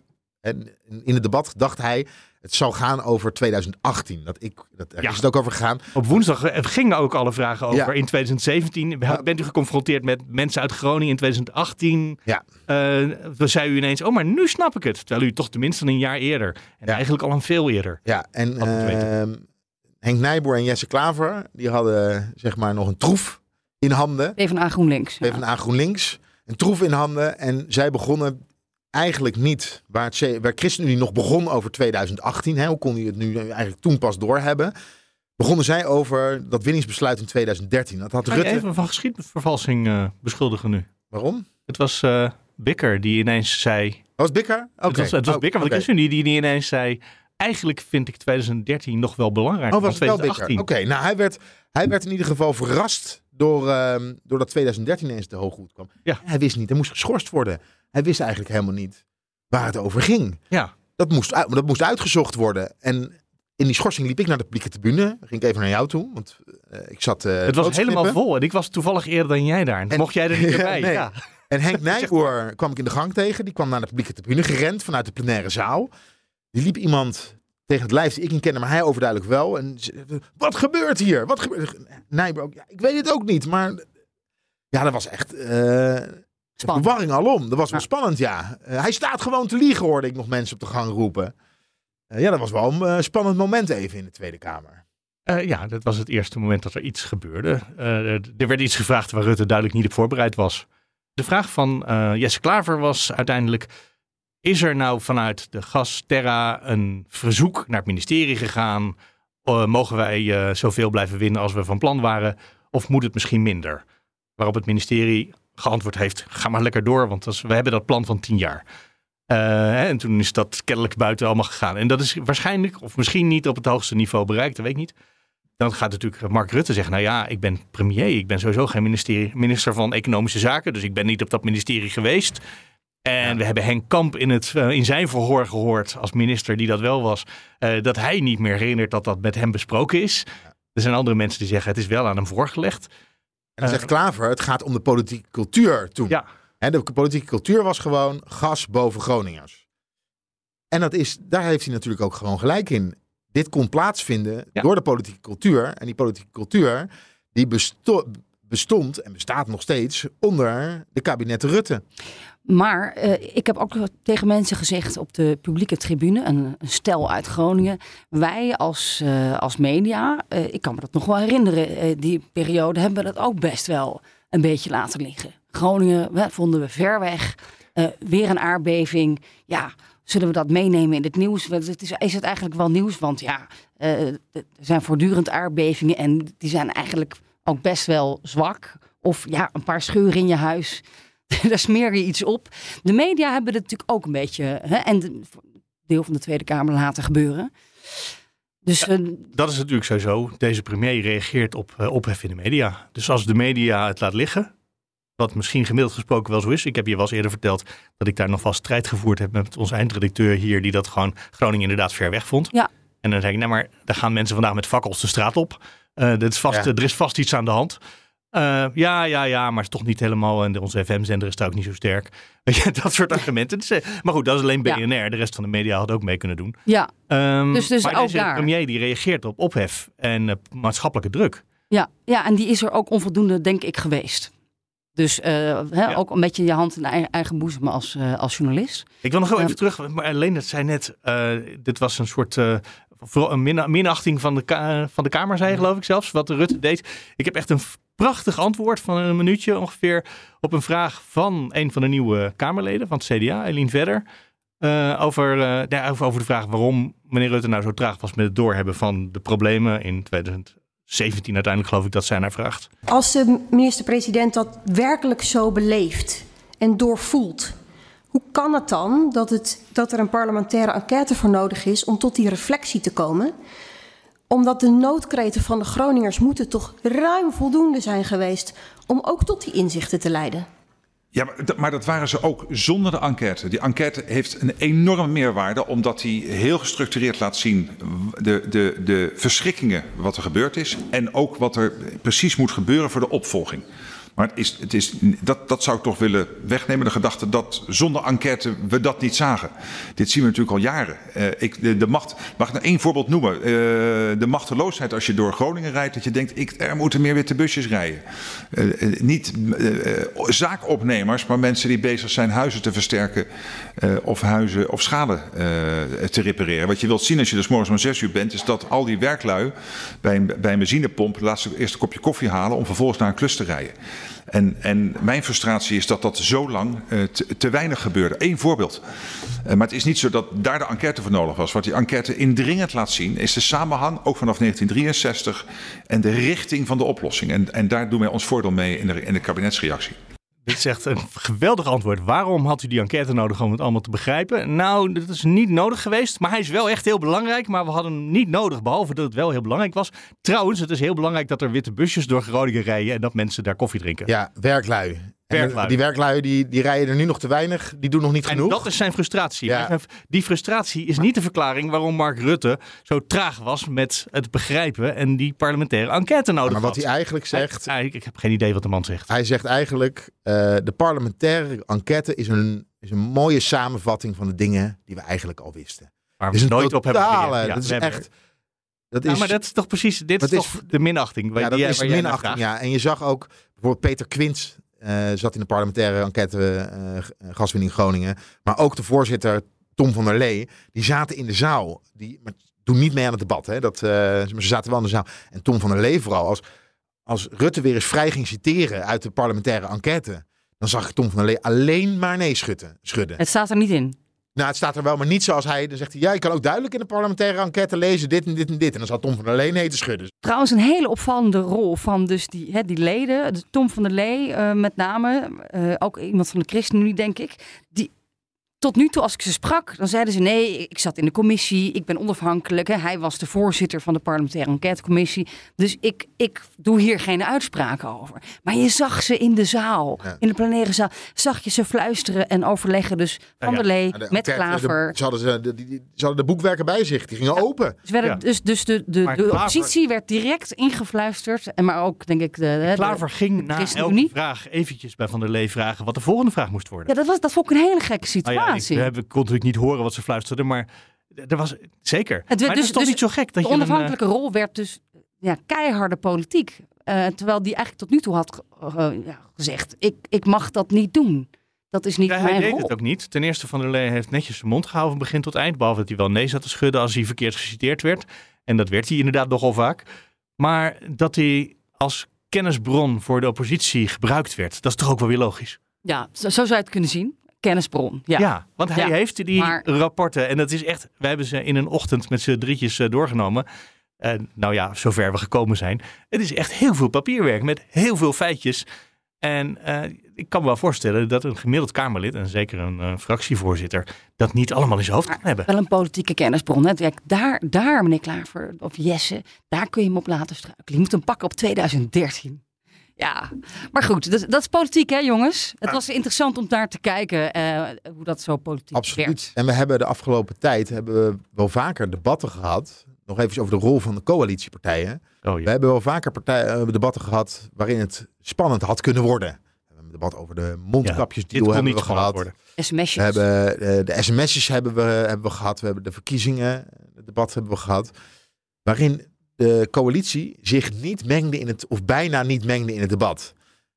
En in het debat dacht hij, het zou gaan over 2018. Dat ik, dat, daar Ja. is het ook over gegaan. Op woensdag eh, gingen ook alle vragen over Ja. in 2017. Bent u geconfronteerd met mensen uit Groningen in 2018? Ja. Eh, dan zei u ineens, oh, maar nu snap ik het. Terwijl u toch tenminste een jaar eerder. En Ja. eigenlijk al een veel eerder. Ja, en ehm, Henk Nijboer en Jesse Klaver, die hadden zeg maar nog een troef in handen. PvdA GroenLinks. ja. PvdA GroenLinks, een troef in handen. En zij begonnen eigenlijk niet waar, het, C- waar ChristenUnie nog begon over 2018. Hè, hoe kon hij het nu eigenlijk toen pas doorhebben? Begonnen zij over dat winningsbesluit in 2013. Dat had Ga je Rutte... even van geschiedvervalsing eh, beschuldigen nu? Waarom? Het was eh Bikker die ineens zei... Was Bikker? Oké. Het was, het was Oh, Bikker van de. ChristenUnie die, die ineens zei... Eigenlijk vind ik 2013 nog wel belangrijk Oh, was het dan wel Bikker? 2018. Oké, nou hij werd, hij werd in ieder geval verrast door, ehm doordat 2013 eens te hoog goed kwam. Ja. Hij wist niet, hij moest geschorst worden. Hij wist eigenlijk helemaal niet waar het over ging. Ja. Dat moest, dat moest uitgezocht worden. En in die schorsing liep ik naar de publieke tribune. Ging ik even naar jou toe, want eh, ik zat... eh, Het was helemaal vol en ik was toevallig eerder dan jij daar. En mocht jij er niet Ja, bij. nee. Ja. En Henk Nijboer kwam ik in de gang tegen. Die kwam naar de publieke tribune gerend vanuit de plenaire zaal. Die liep iemand tegen het lijf die ik niet kende, maar hij overduidelijk wel. En ze- wat gebeurt hier? Wat gebeurt Nijboer ook, ja, ik weet het ook niet, maar ja, dat was echt eh Spannend. verwarring alom. Dat was wel spannend, ja. Eh, hij staat gewoon te liegen, hoorde ik nog mensen op de gang roepen. Eh, ja, dat was wel een eh, spannend moment even in de Tweede Kamer. Eh, ja, dat was het eerste moment dat er iets gebeurde. Eh, er werd iets gevraagd waar Rutte duidelijk niet op voorbereid was. De vraag van eh, Jesse Klaver was uiteindelijk... Is er nou vanuit de Gasterra een verzoek naar het ministerie gegaan? Mogen wij eh, zoveel blijven winnen als we van plan waren? Of moet het misschien minder? Waarop het ministerie geantwoord heeft, ga maar lekker door, want we hebben dat plan van tien jaar. Eh, en toen is dat kennelijk buiten allemaal gegaan. En dat is waarschijnlijk, of misschien niet op het hoogste niveau bereikt, dat weet ik niet. Dan gaat natuurlijk Mark Rutte zeggen, nou ja, ik ben premier, ik ben sowieso geen ministerie, minister van Economische Zaken, dus ik ben niet op dat ministerie geweest. En we hebben Henk Kamp in, het, eh, in zijn verhoor gehoord, als minister die dat wel was, eh, dat hij niet meer herinnert dat dat met hem besproken is. Er zijn andere mensen die zeggen, het is wel aan hem voorgelegd. En dan zegt Klaver, het gaat om de politieke cultuur toen. Ja. Hè, de politieke cultuur was gewoon gas boven Groningers. En dat is, daar heeft hij natuurlijk ook gewoon gelijk in. Dit kon plaatsvinden Ja. door de politieke cultuur. En die politieke cultuur die besto- bestond en bestaat nog steeds onder de kabinetten Rutte. Maar eh, ik heb ook tegen mensen gezegd op de publieke tribune, een, stel uit Groningen. Wij als, eh, als media, eh, ik kan me dat nog wel herinneren, die periode hebben we dat ook best wel een beetje laten liggen. Groningen hè, vonden we ver weg. Weer een aardbeving. Ja, zullen we dat meenemen in het nieuws? Het is, is het eigenlijk wel nieuws? Want ja, er zijn voortdurend aardbevingen en die zijn eigenlijk ook best wel zwak. Of ja, een paar scheuren in je huis. Daar smeer je iets op. De media hebben het natuurlijk ook een beetje. Hè, en de, deel van de Tweede Kamer laten gebeuren. Dus eh, Dat is natuurlijk sowieso. Deze premier reageert op eh, ophef in de media. Dus als de media het laat liggen, Wat misschien gemiddeld gesproken wel zo is. Ik heb je wel eens eerder verteld dat ik daar nog wel strijd gevoerd heb met onze eindredacteur hier, die dat gewoon Groningen inderdaad ver weg vond. Ja. En dan zei ik, nou maar, daar gaan mensen vandaag met fakkels de straat op. Eh, dit is vast, Ja. Er is vast iets aan de hand. Eh, ja, ja, ja, maar het is toch niet helemaal. En onze FM-zender is daar ook niet zo sterk. Weet je, dat soort argumenten. Dus, eh, maar goed, dat is alleen Ja. BNR. De rest van de media had ook mee kunnen doen. Ja, Ehm, Dus- dus maar ook deze daar. premier die reageert op ophef en eh, maatschappelijke druk. ja, ja, en die is er ook onvoldoende, denk ik, geweest. Dus ook een beetje je hand in eigen, eigen boezem als, als journalist. Ik wil nog wel Ja. even terug. Maar Leendert zei net, dit was een soort vooral een min- minachting van de, van de Kamer, zei geloof ik zelfs, wat Rutte deed. Ik heb echt een prachtig antwoord van een minuutje ongeveer op een vraag van een van de nieuwe Kamerleden van het CDA, Eline Vedder. eh, over, eh, over, over de vraag waarom meneer Rutte nou zo traag was met het doorhebben van de problemen in 2017 uiteindelijk geloof ik dat zij naar vraagt. Als de minister-president dat werkelijk zo beleeft en doorvoelt, hoe kan het dan dat, het dat er een parlementaire enquête voor nodig is om tot die reflectie te komen? Omdat de noodkreten van de Groningers moeten toch ruim voldoende zijn geweest om ook tot die inzichten te leiden. Ja, maar, dat- waren ze ook zonder de enquête. Die enquête heeft een enorme meerwaarde, omdat die heel gestructureerd laat zien de, de, de verschrikkingen wat er gebeurd is. En ook wat er precies moet gebeuren voor de opvolging. Maar het is, het is, dat, dat zou ik toch willen wegnemen, de gedachte dat zonder enquête we dat niet zagen. Dit zien we natuurlijk al jaren. Eh, ik, de, de macht, mag nou één voorbeeld noemen? Eh, de machteloosheid als je door Groningen rijdt, dat je denkt, ik, er moeten meer witte busjes rijden. Eh, niet zaakopnemers, maar mensen die bezig zijn huizen te versterken of huizen of schade te repareren. Wat je wilt zien als je dus morgens om zes uur bent, is dat al die werklui bij een, bij een benzinepomp laatst eerst een kopje koffie halen om vervolgens naar een klus te rijden. En, en mijn frustratie is dat dat zo lang eh, te, weinig gebeurde. Eén voorbeeld. Eh, maar het is niet zo dat daar de enquête voor nodig was. Wat die enquête indringend laat zien, is de samenhang, ook vanaf 1963, en de richting van de oplossing. En, en daar doen wij ons voordeel mee in de, in de kabinetsreactie. Dit is echt een geweldig antwoord. Waarom had u die enquête nodig om het allemaal te begrijpen? Nou, dat is niet nodig geweest. Maar hij is wel echt heel belangrijk. Maar we hadden hem niet nodig, behalve dat het wel heel belangrijk was. Trouwens, het is heel belangrijk dat er witte busjes door Groningen rijden en dat mensen daar koffie drinken. Ja, werklui. En Werklui. Die werklui die, die rijden er nu nog te weinig. Die doen nog niet En genoeg. dat is zijn frustratie. Ja. Die frustratie is niet de verklaring waarom Mark Rutte zo traag was met het begrijpen en die parlementaire enquête nodig maar wat had. hij eigenlijk zegt. Hij- ik heb geen idee wat de man zegt. Hij zegt eigenlijk, eh, de parlementaire enquête is een, is een mooie samenvatting van de dingen die we eigenlijk al wisten. Waar is we een nooit op hebben gereageerd. Ja, dat is hebben- echt... Dat Ja, is, maar dat is toch precies, dit is dat toch de minachting. ja, dat is minachting. Ja. En je zag ook, bijvoorbeeld Peter Quint eh, zat in de parlementaire enquête eh, gaswinning Groningen. Maar ook de voorzitter Tom van der Lee, die zaten in de zaal. Die maar doen niet mee aan het debat. Hè? Dat, maar ze zaten wel in de zaal. En Tom van der Lee vooral, als, als Rutte weer eens vrij ging citeren uit de parlementaire enquête. Dan zag ik Tom van der Lee alleen maar nee schudden. schudden. Het staat er niet in. Nou, het staat er wel, maar niet zoals hij. Dan zegt hij, ja, je kan ook duidelijk in de parlementaire enquête lezen dit en dit en dit. En dan zat Tom van der Lee nee te schudden. Trouwens, een hele opvallende rol van dus die, hè, die leden. De Tom van der Lee eh, met name. eh, ook iemand van de ChristenUnie, denk ik. Die tot nu toe, als ik ze sprak, dan zeiden ze nee, ik zat in de commissie, ik ben onafhankelijk. Hè. Hij was de voorzitter van de parlementaire enquêtecommissie. Dus ik, ik doe hier geen uitspraken over. Maar je zag ze in de zaal, Ja. in de plenaire zaal, zag je ze fluisteren en overleggen. Dus Van ja. der Lee Ja, de met Klaver. de- ze, hadden ze, de, die- die- ze hadden de boekwerken bij zich. Die gingen open. Ze werden, Ja. Dus, dus de, de, Maar de Klaver- oppositie werd direct ingefluisterd. En maar ook, denk ik, de, Klaver ging na elke vraag eventjes bij Van der Lee vragen wat de volgende vraag moest worden. Ja, dat, was, dat vond ik een hele gekke Nou ik, we kon natuurlijk niet horen wat ze fluisterden, maar er was zeker. Het werd maar dus- is toch dus niet zo gek dat de je een, eh, onafhankelijke rol werd dus ja, keiharde politiek. Eh, terwijl die eigenlijk tot nu toe had eh, ja, gezegd, ik, ik mag dat niet doen. Dat is niet Ja, hij mijn deed rol. het ook niet. Ten eerste, Van der Lee heeft netjes zijn mond gehouden van begin tot eind. Behalve dat hij wel nee zat te schudden als hij verkeerd geciteerd werd. En dat werd hij inderdaad nogal vaak. Maar dat hij als kennisbron voor de oppositie gebruikt werd, dat is toch ook wel weer logisch. Ja, zo, zo zou je het kunnen zien. Kennisbron. Ja. Ja, want hij Ja, heeft die maar- rapporten. En dat is echt, wij hebben ze in een ochtend met z'n drietjes eh, doorgenomen. En nou ja, zover we gekomen zijn. Het is echt heel veel papierwerk met heel veel feitjes. En eh, ik kan me wel voorstellen dat een gemiddeld Kamerlid, en zeker een eh, fractievoorzitter, dat niet allemaal in zijn hoofd kan hebben. Wel een politieke kennisbron. Hè. Kijk, daar, daar, meneer Klaver, of Jesse, daar kun je hem op laten struikelen. Je moet hem pakken op 2013. Ja, maar goed, dat, dat is politiek hè jongens. Het was interessant om daar te kijken eh, hoe dat zo politiek Absoluut. werkt. En we hebben de afgelopen tijd hebben we wel vaker debatten gehad. Nog even over de rol van de coalitiepartijen. Oh, We ja. hebben wel vaker partij, eh, debatten gehad waarin het spannend had kunnen worden. We hebben een debat over de Ja, mondkapjes kon hebben niet we gehad. worden. SMS'jes. We hebben eh, de sms'jes hebben we, hebben we gehad. We hebben de verkiezingen, het debat hebben we gehad. Waarin de coalitie zich niet mengde in het, of bijna niet mengde in het debat.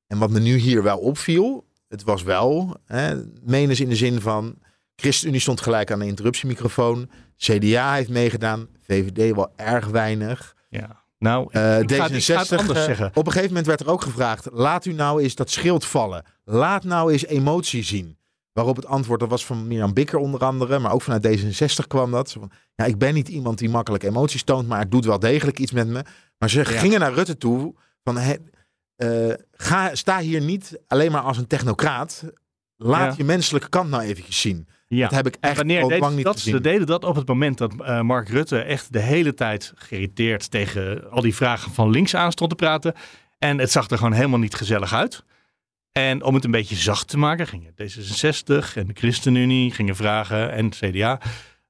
En wat me nu hier wel opviel, het was wel, hè, menens in de zin van, ChristenUnie stond gelijk aan de interruptiemicrofoon. CDA heeft meegedaan, VVD wel erg weinig. Ja. Nou, Eh, ik, ga, het- ik ga het D66, anders eh, zeggen. Op een gegeven moment werd er ook gevraagd: laat u nou eens dat schild vallen. Laat nou eens emotie zien. Waarop het antwoord, dat was van Mirjam Bikker onder andere, maar ook vanuit D66 kwam dat. Van, ja, ik ben niet iemand die makkelijk emoties toont, maar het doet wel degelijk iets met me. Maar ze gingen naar Rutte toe van, hè, eh, ga, sta hier niet alleen maar als een technocraat. Laat Ja. je menselijke kant nou eventjes zien. Ja. Dat heb ik echt wanneer deed lang niet dat? gezien. Ze deden dat op het moment dat eh, Mark Rutte echt de hele tijd geïrriteerd tegen al die vragen van links aan stond te praten. En het zag er gewoon helemaal niet gezellig uit. En om het een beetje zacht te maken, gingen D66 en de ChristenUnie gingen vragen en het CDA.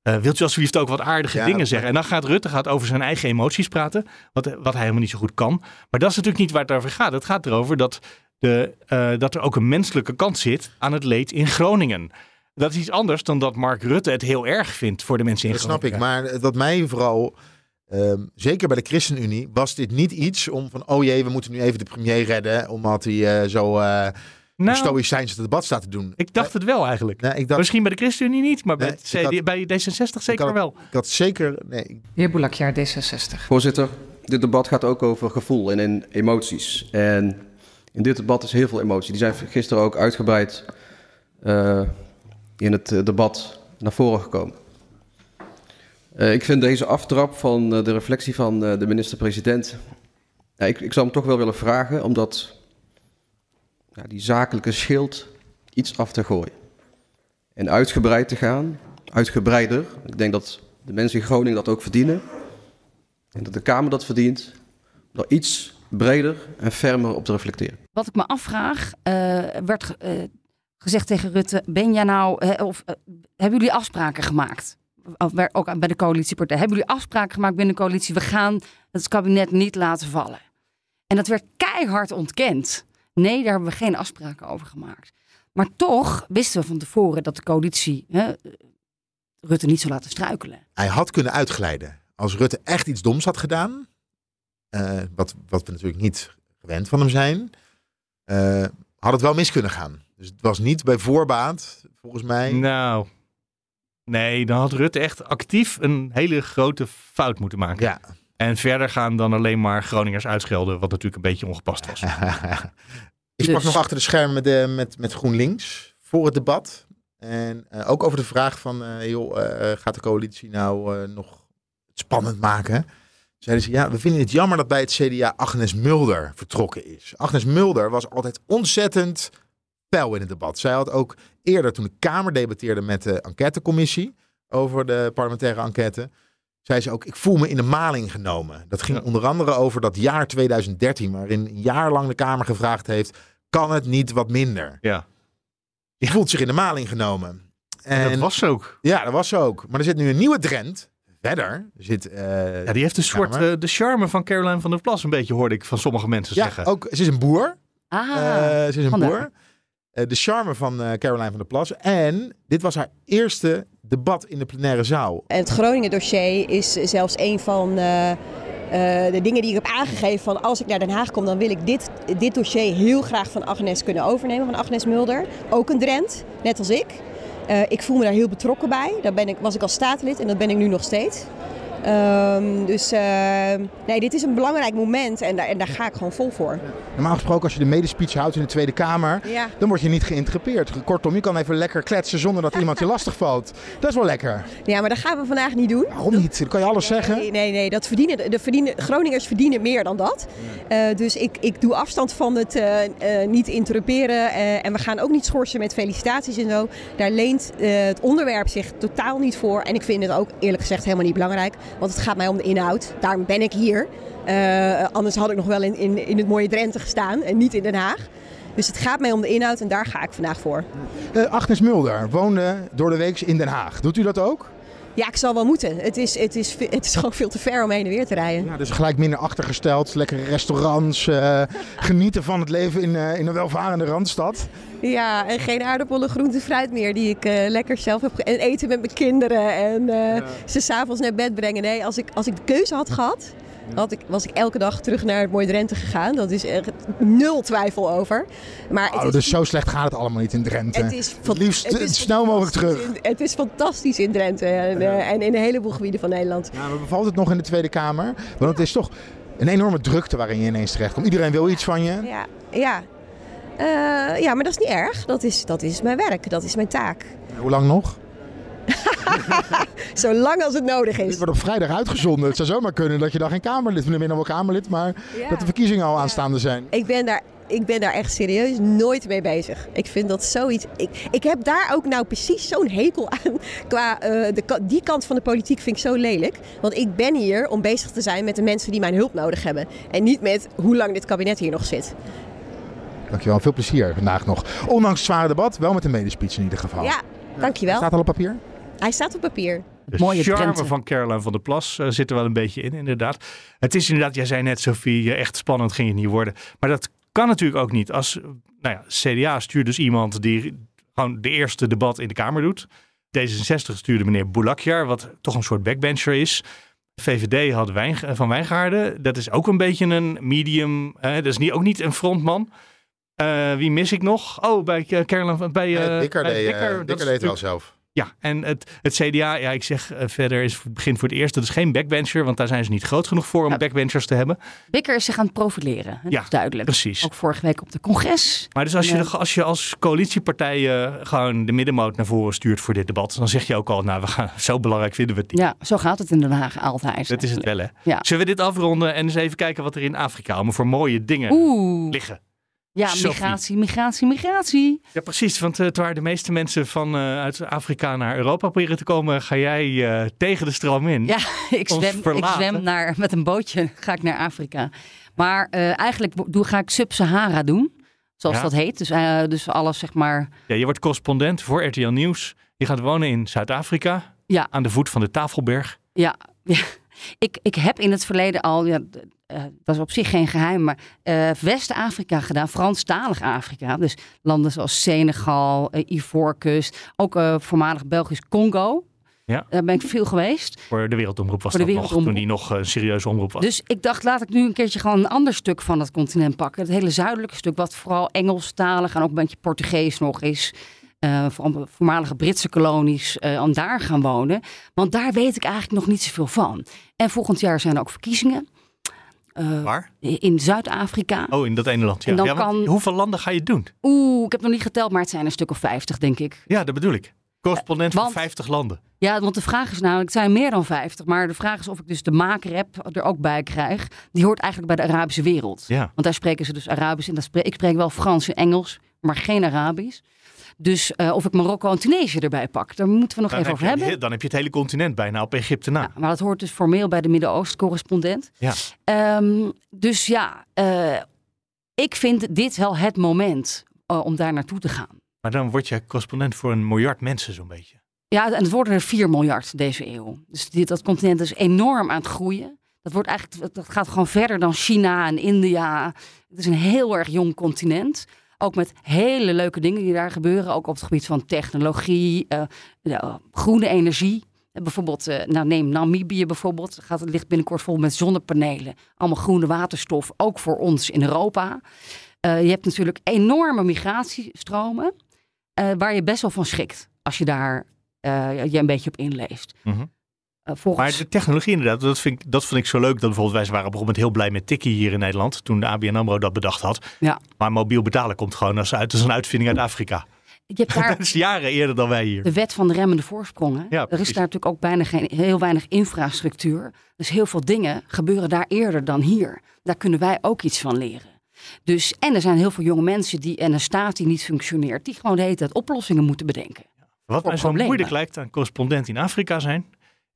eh, wilt u alsjeblieft ook wat aardige Ja, dingen dat- zeggen? En dan gaat Rutte gaat over zijn eigen emoties praten, wat, wat hij helemaal niet zo goed kan. Maar dat is natuurlijk niet waar het over gaat. Het gaat erover dat, de, eh, dat er ook een menselijke kant zit aan het leed in Groningen. Dat is iets anders dan dat Mark Rutte het heel erg vindt voor de mensen in Dat snap ik. Groningen. Maar wat mij vooral, ehm, zeker bij de ChristenUnie, was dit niet iets om van, oh jee, we moeten nu even de premier redden, omdat hij eh, zo eh Nou, stoïcijns het debat staat te doen. ik dacht het wel eigenlijk. Nee, ik dacht, Misschien bij de ChristenUnie niet, maar bij, Nee, had- bij D66 zeker had- wel. ik had zeker, nee, heer Boulakjaar, D66. Voorzitter, dit debat gaat ook over gevoel en in emoties. En in dit debat is heel veel emotie. Die zijn gisteren ook uitgebreid eh, in het eh, debat naar voren gekomen. Eh, ik vind deze aftrap van eh, de reflectie van eh, de minister-president... Ja, ik, ik zou hem toch wel willen vragen, omdat ja, die zakelijke schild iets af te gooien. En uitgebreid te gaan, uitgebreider. Ik denk dat de mensen in Groningen dat ook verdienen. En dat de Kamer dat verdient, daar iets breder en fermer op te reflecteren. Wat ik me afvraag, werd ge- gezegd tegen Rutte, ben jij nou, of hebben jullie afspraken gemaakt? Ook bij de coalitiepartij. Hebben jullie afspraken gemaakt binnen de coalitie? We gaan het kabinet niet laten vallen. En dat werd keihard ontkend. Nee, daar hebben we geen afspraken over gemaakt. Maar toch wisten we van tevoren dat de coalitie hè, Rutte niet zou laten struikelen. hij had kunnen uitglijden. Als Rutte echt iets doms had gedaan, eh, wat, wat we natuurlijk niet gewend van hem zijn, eh, had het wel mis kunnen gaan. Dus het was niet bij voorbaat, volgens mij. Nou, nee, dan had Rutte echt actief een hele grote fout moeten maken. Ja. En verder gaan dan alleen maar Groningers uitschelden, wat natuurlijk een beetje ongepast was. Ik sprak Dus- nog achter de schermen met, de, met, met GroenLinks voor het debat. En eh, ook over de vraag van, eh, joh, eh, gaat de coalitie nou eh, nog het spannend maken? Zeiden ze, ja, we vinden het jammer dat bij het CDA Agnes Mulder vertrokken is. Agnes Mulder was altijd ontzettend pijl in het debat. Zij had ook eerder, toen de Kamer debatteerde met de enquêtecommissie over de parlementaire enquête, zei ze ook, ik voel me in de maling genomen. Dat ging Ja. onder andere over dat jaar 2013, waarin een jaar lang de Kamer gevraagd heeft, kan het niet wat minder? Ja. Die voelt zich in de maling genomen. En dat was ze ook. Ja, dat was ze ook. Maar er zit nu een nieuwe trend. Verder er zit... eh, Ja, die heeft een soort eh, de charme van Caroline van der Plas, een beetje hoorde ik van sommige mensen ja, zeggen. ook, ze is een boer. Ah, Eh, ze is een vandaar. boer. Eh, de charme van eh, Caroline van der Plas. En dit was haar eerste debat in de plenaire zaal. En het Groningen dossier is zelfs een van eh, de dingen die ik heb aangegeven van als ik naar Den Haag kom, dan wil ik dit, dit dossier heel graag van Agnes kunnen overnemen, van Agnes Mulder. Ook een Drent, net als ik. Ik voel me daar heel betrokken bij. Daar ben ik, was ik als staatslid en dat ben ik nu nog steeds. Ehm, dus eh, nee, dit is een belangrijk moment en daar, en daar ga ik gewoon vol voor. Normaal gesproken, als je de medespeech houdt in de Tweede Kamer, Ja. dan word je niet geïnterrupeerd. Kortom, je kan even lekker kletsen zonder dat iemand je lastig valt. Dat is wel lekker. Ja, maar dat gaan we vandaag niet doen. Waarom niet? Dan kan je alles zeggen. Nee, nee, nee. Dat verdienen, de verdienen, Groningers verdienen meer dan dat. Eh, dus ik, ik doe afstand van het eh, niet interruperen. eh, en we gaan ook niet schorsen met felicitaties en zo. Daar leent het onderwerp zich totaal niet voor. En ik vind het ook eerlijk gezegd helemaal niet belangrijk. Want het gaat mij om de inhoud. Daarom ben ik hier. Eh, anders had ik nog wel in, in, in het mooie Drenthe gestaan en niet in Den Haag. Dus het gaat mij om de inhoud en daar ga ik vandaag voor. Eh, Agnes Mulder woonde door de week in Den Haag. Doet u dat ook? Ja, ik zal wel moeten. Het is, het is, het is gewoon veel te ver om heen en weer te rijden. Ja, dus gelijk minder achtergesteld, lekkere restaurants, eh, genieten van het leven in, eh, in een welvarende randstad. Ja, en geen aardappelen, groente, fruit meer die ik eh, lekker zelf heb. En eten met mijn kinderen en eh, ze s'avonds naar bed brengen. Nee, als ik, als ik de keuze had gehad, had ik, was ik elke dag terug naar het mooie Drenthe gegaan. Dat is echt nul twijfel over. Maar het Oh, is dus zo slecht gaat het allemaal niet in Drenthe. Het is Het liefst het is snel mogelijk terug. in- het is fantastisch in Drenthe en, eh, en in een heleboel gebieden van Nederland. Ja, maar bevalt het nog in de Tweede Kamer? Want het is toch een enorme drukte waarin je ineens terecht komt. Iedereen wil iets van je. Ja, ja. Eh, ja maar dat is niet erg. Dat is, dat is mijn werk, dat is mijn taak. Hoe lang nog? Zolang als het nodig Dit is. wordt op vrijdag uitgezonden. Het zou zomaar kunnen dat je dan geen Kamerlid bent. Ik ben dan wel Kamerlid, maar Ja. dat de verkiezingen al aanstaande zijn. Ik ben daar, ik ben daar echt serieus nooit mee bezig. Ik vind dat zoiets. Ik, ik heb daar ook nou precies zo'n hekel aan. Qua eh, de, die kant van de politiek vind ik zo lelijk. Want ik ben hier om bezig te zijn met de mensen die mijn hulp nodig hebben. En niet met hoe lang dit kabinet hier nog zit. Dankjewel, veel plezier vandaag nog. Ondanks het zware debat, wel met een medespeech in ieder geval. Ja, dankjewel. Staat al op papier? Hij staat op papier. De Mooie charme van Caroline van der Plas eh, zit er wel een beetje in, inderdaad. Het is inderdaad, jij zei net, Sophie, eh, echt spannend ging het niet worden. Maar dat kan natuurlijk ook niet. Als, eh, nou ja, CDA stuurt dus iemand die gewoon de eerste debat in de Kamer doet. D66 stuurde meneer Boulakjar, wat toch een soort backbencher is. VVD had Wijn, van Wijngaarden. Dat is ook een beetje een medium. eh, dat is niet, ook niet een frontman. Eh, wie mis ik nog? Oh, bij Caroline van bij, eh, Eh, Dikker deed, Dikker. Dat Dikker is deed het al natuurlijk- zelf. Ja, en het, het CDA, ja, ik zeg eh, verder, is het begin voor het eerst. Dat is geen backbencher, want daar zijn ze niet groot genoeg voor om backbenchers te hebben. Bikker is zich aan het profileren. Ja, dat is duidelijk. precies. Ook vorige week op de congres. Maar dus als je, de- als je als coalitiepartij eh, gewoon de middenmoot naar voren stuurt voor dit debat, dan zeg je ook al, nou, we gaan, zo belangrijk vinden we het niet. Ja, zo gaat het in Den Haag altijd. Dat is het wel, hè? Ja. Zullen we dit afronden en eens even kijken wat er in Afrika allemaal voor mooie dingen Oeh. liggen? Ja, Sophie. migratie, migratie, migratie. Ja, precies. Want uh, terwijl de meeste mensen van uh, uit Afrika naar Europa proberen te komen, ga jij uh, tegen de stroom in. Ja, ik zwem, ik zwem naar, met een bootje ga ik naar Afrika. Maar eigenlijk doe, ga ik Sub-Sahara doen, zoals ja. dat heet. Dus, dus alles zeg maar... Ja, je wordt correspondent voor RTL Nieuws. Je gaat wonen in Zuid-Afrika, ja. aan de voet van de Tafelberg. Ja, ja. Ik, ik heb in het verleden al, ja, uh, dat is op zich geen geheim, maar uh, West-Afrika gedaan, Franstalig Afrika. Dus landen zoals Senegal, uh, Ivoorkust, ook voormalig Belgisch Congo. Ja. Daar ben ik veel geweest. Voor de Wereldomroep was Voor de dat wereldomroep. nog, toen die nog een serieuze omroep was. Dus ik dacht, laat ik nu een keertje gewoon een ander stuk van het continent pakken. Het hele zuidelijke stuk, wat vooral Engelstalig en ook een beetje Portugees nog is. Uh, voormalige Britse kolonies uh, en daar gaan wonen. Want daar weet ik eigenlijk nog niet zoveel van. En volgend jaar zijn er ook verkiezingen. Uh, Waar? In Zuid-Afrika. Oh, in dat ene land. Ja. En dan ja, kan... Hoeveel landen ga je doen? Oeh, ik heb nog niet geteld, maar het zijn een stuk of 50, denk ik. Ja, dat bedoel ik. Correspondent want... van 50 landen. Ja, want de vraag is namelijk, het zijn meer dan 50. Maar de vraag is of ik dus de maakrap er ook bij krijg. Die hoort eigenlijk bij de Arabische wereld. Ja. Want daar spreken ze dus Arabisch. En dat spreek, ik spreek wel Frans en Engels, maar geen Arabisch. Dus uh, of ik Marokko en Tunesië erbij pak, daar moeten we nog dan even over hebben. Dan heb je het hele continent bijna op Egypte na. Ja, maar dat hoort dus formeel bij de Midden-Oosten-correspondent. Ja. Um, dus ja, uh, ik vind dit wel het moment uh, om daar naartoe te gaan. Maar dan word je correspondent voor een miljard mensen zo'n beetje. Ja, en het worden er 4 miljard deze eeuw. Dus dit, dat continent is enorm aan het groeien. Dat, wordt eigenlijk, dat gaat gewoon verder dan China en India. Het is een heel erg jong continent. Ook met hele leuke dingen die daar gebeuren. Ook op het gebied van technologie, uh, uh, groene energie. Bijvoorbeeld, uh, nou neem Namibië bijvoorbeeld. Gaat, het ligt binnenkort vol met zonnepanelen. Allemaal groene waterstof, ook voor ons in Europa. Je hebt natuurlijk enorme migratiestromen. Waar je best wel van schrikt. Als je daar je een beetje op inleest. Mm. Volgens... Maar de technologie inderdaad, dat vind, ik, dat vind ik zo leuk. Dat bijvoorbeeld wij waren bijvoorbeeld heel blij met Tikkie hier in Nederland. Toen de ABN AMRO dat bedacht had. Ja. Maar mobiel betalen komt gewoon als, uit, als een uitvinding uit Afrika. Je hebt daar dat is jaren eerder dan wij hier. De wet van de remmende voorsprong. Hè? Ja, er is daar natuurlijk ook bijna geen, heel weinig infrastructuur. Dus heel veel dingen gebeuren daar eerder dan hier. Daar kunnen wij ook iets van leren. Dus, en er zijn heel veel jonge mensen die, en een staat die niet functioneert, die gewoon de hele tijd oplossingen moeten bedenken. Wat mij zo moeilijk lijkt aan correspondent in Afrika zijn,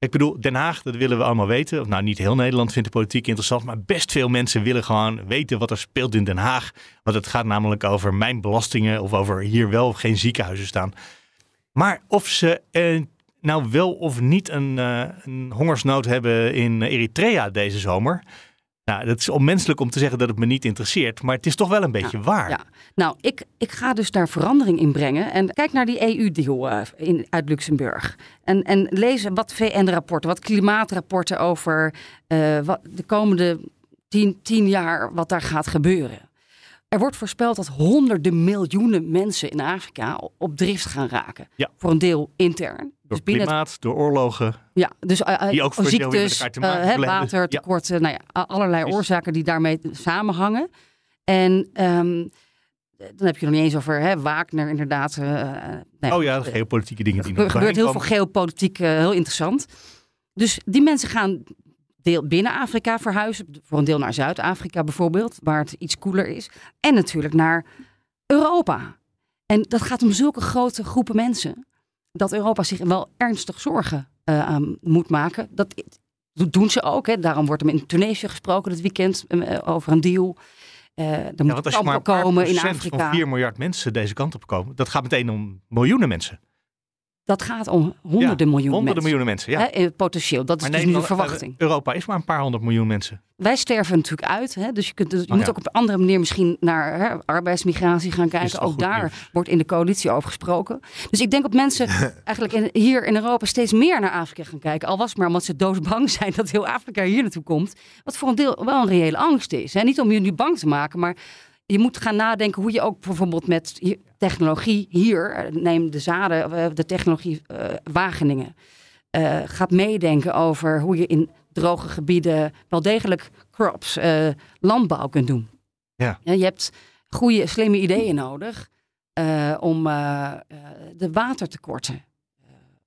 Ik bedoel, Den Haag, dat willen we allemaal weten. Nou, niet heel Nederland vindt de politiek interessant, maar best veel mensen willen gewoon weten wat er speelt in Den Haag. Want het gaat namelijk over mijn belastingen of over hier wel of geen ziekenhuizen staan. Maar of ze eh, nou wel of niet een, eh, een hongersnood hebben in Eritrea deze zomer. Nou, dat is onmenselijk om te zeggen dat het me niet interesseert, maar het is toch wel een beetje waar. Ja. Nou, ik, ik ga dus daar verandering in brengen. En kijk naar die EU-deal uh, in, uit Luxemburg. En, en lees wat VN-rapporten, wat klimaatrapporten over uh, wat de komende tien, tien jaar wat daar gaat gebeuren. Er wordt voorspeld dat honderden miljoenen mensen in Afrika op drift gaan raken. Ja. Voor een deel intern. Door dus klimaat, het... door oorlogen. Ja, dus uh, die ook voor ziektes, uh, watertekorten, ja. nou ja, allerlei oorzaken die daarmee samenhangen. En um, dan heb je nog niet eens over hè, Wagner, inderdaad. Uh, nee, oh ja, de geopolitieke dingen. Die er gebeurt heel veel geopolitiek, heel interessant. Dus die mensen gaan deel binnen Afrika verhuizen. Voor een deel naar Zuid-Afrika bijvoorbeeld, waar het iets koeler is. En natuurlijk naar Europa. En dat gaat om zulke grote groepen mensen. Dat Europa zich wel ernstig zorgen uh, moet maken. Dat doen ze ook. Hè. Daarom wordt er in Tunesië gesproken dit weekend uh, over een deal. Uh, er ja, moet als komen in Afrika. van 4 miljard mensen deze kant op komen, dat gaat meteen om miljoenen mensen. Dat gaat om honderden ja, miljoen honderden mensen. miljoenen mensen, ja. Hè, potentieel, dat is maar dus nu de verwachting. Europa is maar een paar honderd miljoen mensen. Wij sterven natuurlijk uit. Hè? Dus je, kunt, dus je Oh, moet ja. ook op een andere manier misschien naar hè, arbeidsmigratie gaan kijken. Ook daar nieuws? wordt in de coalitie over gesproken. Dus ik denk dat mensen eigenlijk in, hier in Europa steeds meer naar Afrika gaan kijken. Al was het maar omdat ze doodbang zijn dat heel Afrika hier naartoe komt. Wat voor een deel wel een reële angst is. Hè? Niet om je nu bang te maken, maar je moet gaan nadenken hoe je ook bijvoorbeeld met technologie hier, neem de zaden, eh, de technologie eh, Wageningen, eh, gaat meedenken over hoe je in droge gebieden wel degelijk crops, landbouw kunt doen. Ja. je hebt goede, slimme ideeën nodig om de watertekorten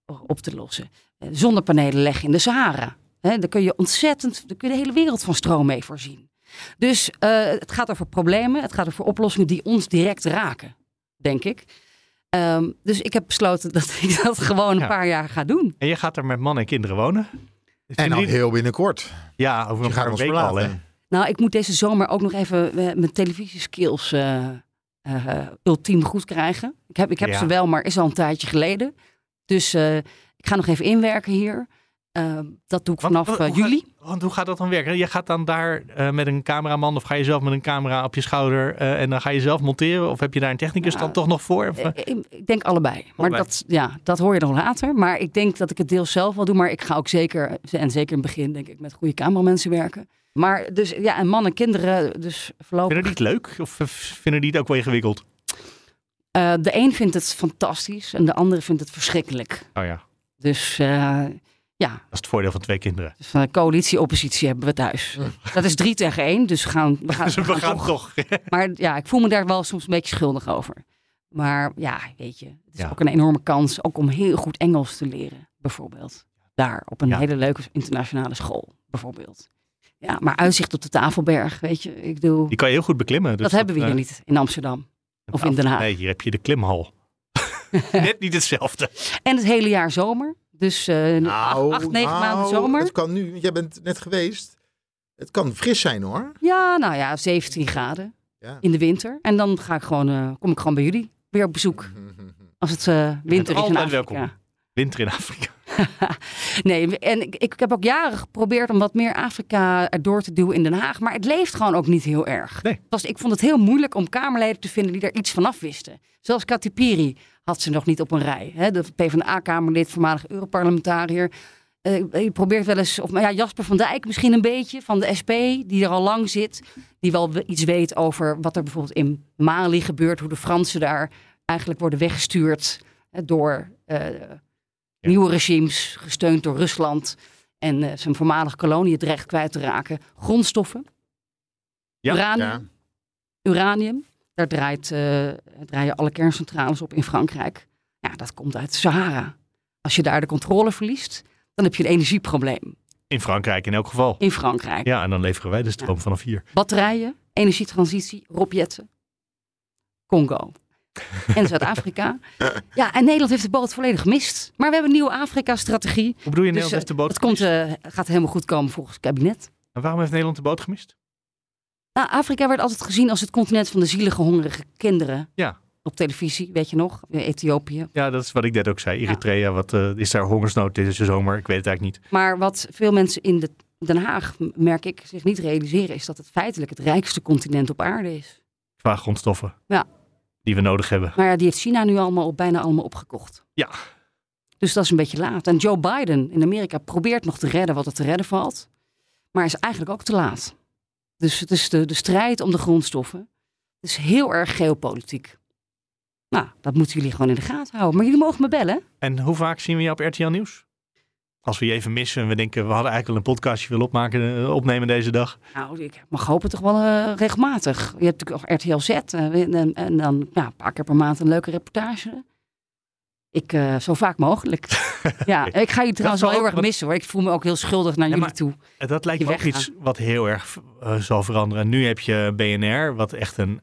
op te lossen. Zonnepanelen leggen in de Sahara. Hè, daar kun je ontzettend, daar kun je de hele wereld van stroom mee voorzien. Dus het gaat over problemen, het gaat over oplossingen die ons direct raken, denk ik. Ehm, dus ik heb besloten dat ik dat gewoon een Ja. paar jaar ga doen. En je gaat er met mannen en kinderen wonen. En al die- heel binnenkort. Ja, over een paar weken al. Hè. Nou, ik moet deze zomer ook nog even eh, mijn televisieskills eh eh, ultiem goed krijgen. Ik heb, ik heb Ja. ze wel, maar is al een tijdje geleden. Dus eh, ik ga nog even inwerken hier. Eh, dat doe ik vanaf juli. Want hoe gaat dat dan werken? Je gaat dan daar eh, met een cameraman of ga je zelf met een camera op je schouder eh, en dan ga je zelf monteren? Of heb je daar een technicus dan toch nog voor? Of, eh? Ik, ik denk allebei. Maar dat, ja, dat hoor je nog later. Maar ik denk dat ik het deels zelf wel doe. Maar ik ga ook zeker, en zeker in het begin, denk ik, met goede cameramensen werken. Maar dus, ja, en mannen en kinderen, dus voorlopig. Vinden die het leuk of vinden die het ook wel ingewikkeld? De een vindt het fantastisch en de andere vindt het verschrikkelijk. Oh ja, Dus ja, dat is het voordeel van twee kinderen. dus, eh, coalitie-oppositie hebben we thuis. Dat is drie tegen één, dus we gaan, we gaan, Dus we gaan toch. Maar ja, ik voel me daar wel soms een beetje schuldig over. Maar ja, weet je, het is Ja. ook een enorme kans ook om heel goed Engels te leren, bijvoorbeeld. Daar, op een Ja. hele leuke internationale school, bijvoorbeeld. Ja, maar uitzicht op de Tafelberg, weet je, ik doe... Die kan je heel goed beklimmen. dus dat hebben we hier eh, niet in Amsterdam of in Den Haag. Nee, hier heb je de klimhal. Net niet hetzelfde. En het hele jaar zomer. Dus eh Nou, acht, negen nou, maanden zomer. Het kan nu, want jij bent net geweest. Het kan fris zijn hoor. Ja, nou ja, 17 graden Ja. in de winter. En dan ga ik gewoon, eh, kom ik gewoon bij jullie weer op bezoek. Als het eh, winter is in Afrika. welkom. Winter in Afrika. nee, en ik, ik heb ook jaren geprobeerd om wat meer Afrika erdoor te duwen in Den Haag. Maar het leeft gewoon ook niet heel erg. Nee. Was, ik vond het heel moeilijk om Kamerleden te vinden die daar iets vanaf wisten. Zelfs Kati Piri had ze nog niet op een rij. Hè? De PvdA-Kamerlid, voormalig Europarlementariër. Eh, je probeert wel eens, of ja, Jasper van Dijk misschien een beetje, van de SP, die er al lang zit. Die wel we- iets weet over wat er bijvoorbeeld in Mali gebeurt. Hoe de Fransen daar eigenlijk worden weggestuurd eh, door nieuwe regimes, gesteund door Rusland. En eh, zijn voormalige kolonie het recht kwijt te raken. Grondstoffen. Ja, uranium. ja. uranium. Daar draait, eh, draaien alle kerncentrales op in Frankrijk. Ja, dat komt uit de Sahara. Als je daar de controle verliest, dan heb je een energieprobleem In Frankrijk in elk geval. in Frankrijk. Ja, en dan leveren wij de stroom vanaf hier. Batterijen, energietransitie, Rob Jetten, Congo. En Zuid-Afrika. Ja, en Nederland heeft de boot volledig gemist. Maar we hebben een nieuwe Afrika-strategie. Hoe bedoel je, Dus, Nederland heeft de eh, boot Het komt, eh, gaat helemaal goed komen volgens het kabinet. En waarom heeft Nederland de boot gemist? Nou, Afrika werd altijd gezien als het continent van de zielige, hongerige kinderen. Ja. Op televisie, weet je nog? Ethiopië. Ja, dat is wat ik net ook zei. Eritrea, wat eh, is daar hongersnood deze zomer? Ik weet het eigenlijk niet. Maar wat veel mensen in de, Den Haag, merk ik, zich niet realiseren... is dat het feitelijk het rijkste continent op aarde is. Qua grondstoffen Ja. Die we nodig hebben. Maar ja, die heeft China nu allemaal op, bijna allemaal opgekocht. Ja. Dus dat is een beetje laat. En Joe Biden in Amerika probeert nog te redden wat er te redden valt. Maar is eigenlijk ook te laat. Dus het is de, de strijd om de grondstoffen. Het is heel erg geopolitiek. Nou, dat moeten jullie gewoon in de gaten houden. Maar jullie mogen me bellen. En hoe vaak zien we je op RTL Nieuws? Als we je even missen en we denken, we hadden eigenlijk wel een podcastje willen opmaken, eh, opnemen deze dag. Nou, ik mag hopen toch wel eh, regelmatig. Je hebt natuurlijk ook RTL Z. eh, en, en dan ja, een paar keer per maand een leuke reportage. Ik, zo vaak mogelijk. ja, ik ga je trouwens wel heel erg wat- missen hoor. Ik voel me ook heel schuldig naar jullie toe. Dat lijkt me ook iets wat heel erg zal veranderen. Nu heb je BNR, wat echt een...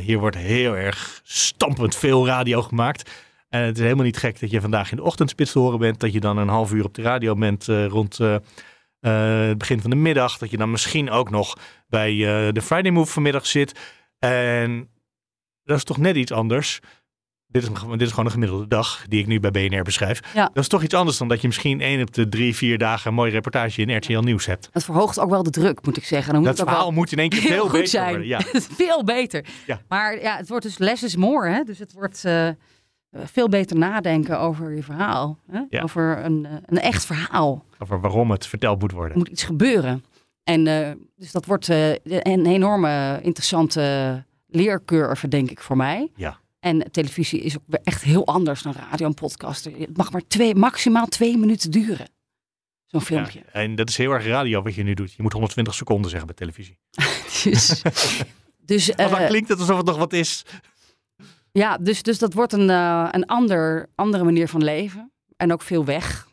hier wordt heel erg stampend veel radio gemaakt. En het is helemaal niet gek dat je vandaag in de ochtendspits te horen bent. Dat je dan een half uur op de radio bent eh, rond eh, eh, het begin van de middag. Dat je dan misschien ook nog bij de Friday Move vanmiddag zit. En dat is toch net iets anders. Dit is, dit is gewoon een gemiddelde dag die ik nu bij BNR beschrijf. Ja. Dat is toch iets anders dan dat je misschien één op de drie, vier dagen een mooie reportage in RTL Nieuws hebt. Dat verhoogt ook wel de druk, moet ik zeggen. Dan moet Dat het verhaal wel moet in één keer veel goed beter zijn. worden, ja. veel beter. Ja. Maar ja, het wordt dus less is more. Hè? Dus het wordt veel beter nadenken over je verhaal. Hè? Ja. Over een, eh, een echt verhaal. Over waarom het verteld moet worden. Er moet iets gebeuren. En eh, dus dat wordt eh, een enorme interessante leercurve, denk ik, voor mij. Ja. En televisie is ook echt heel anders dan radio en podcast. Het mag maar twee, maximaal twee minuten duren. Zo'n filmpje. Ja, en dat is heel erg radio wat je nu doet. Je moet 120 seconden zeggen bij televisie. Dus, dus, dan klinkt het alsof het nog wat is. Ja, dus, dus dat wordt een, eh, een ander, andere manier van leven. En ook veel weg,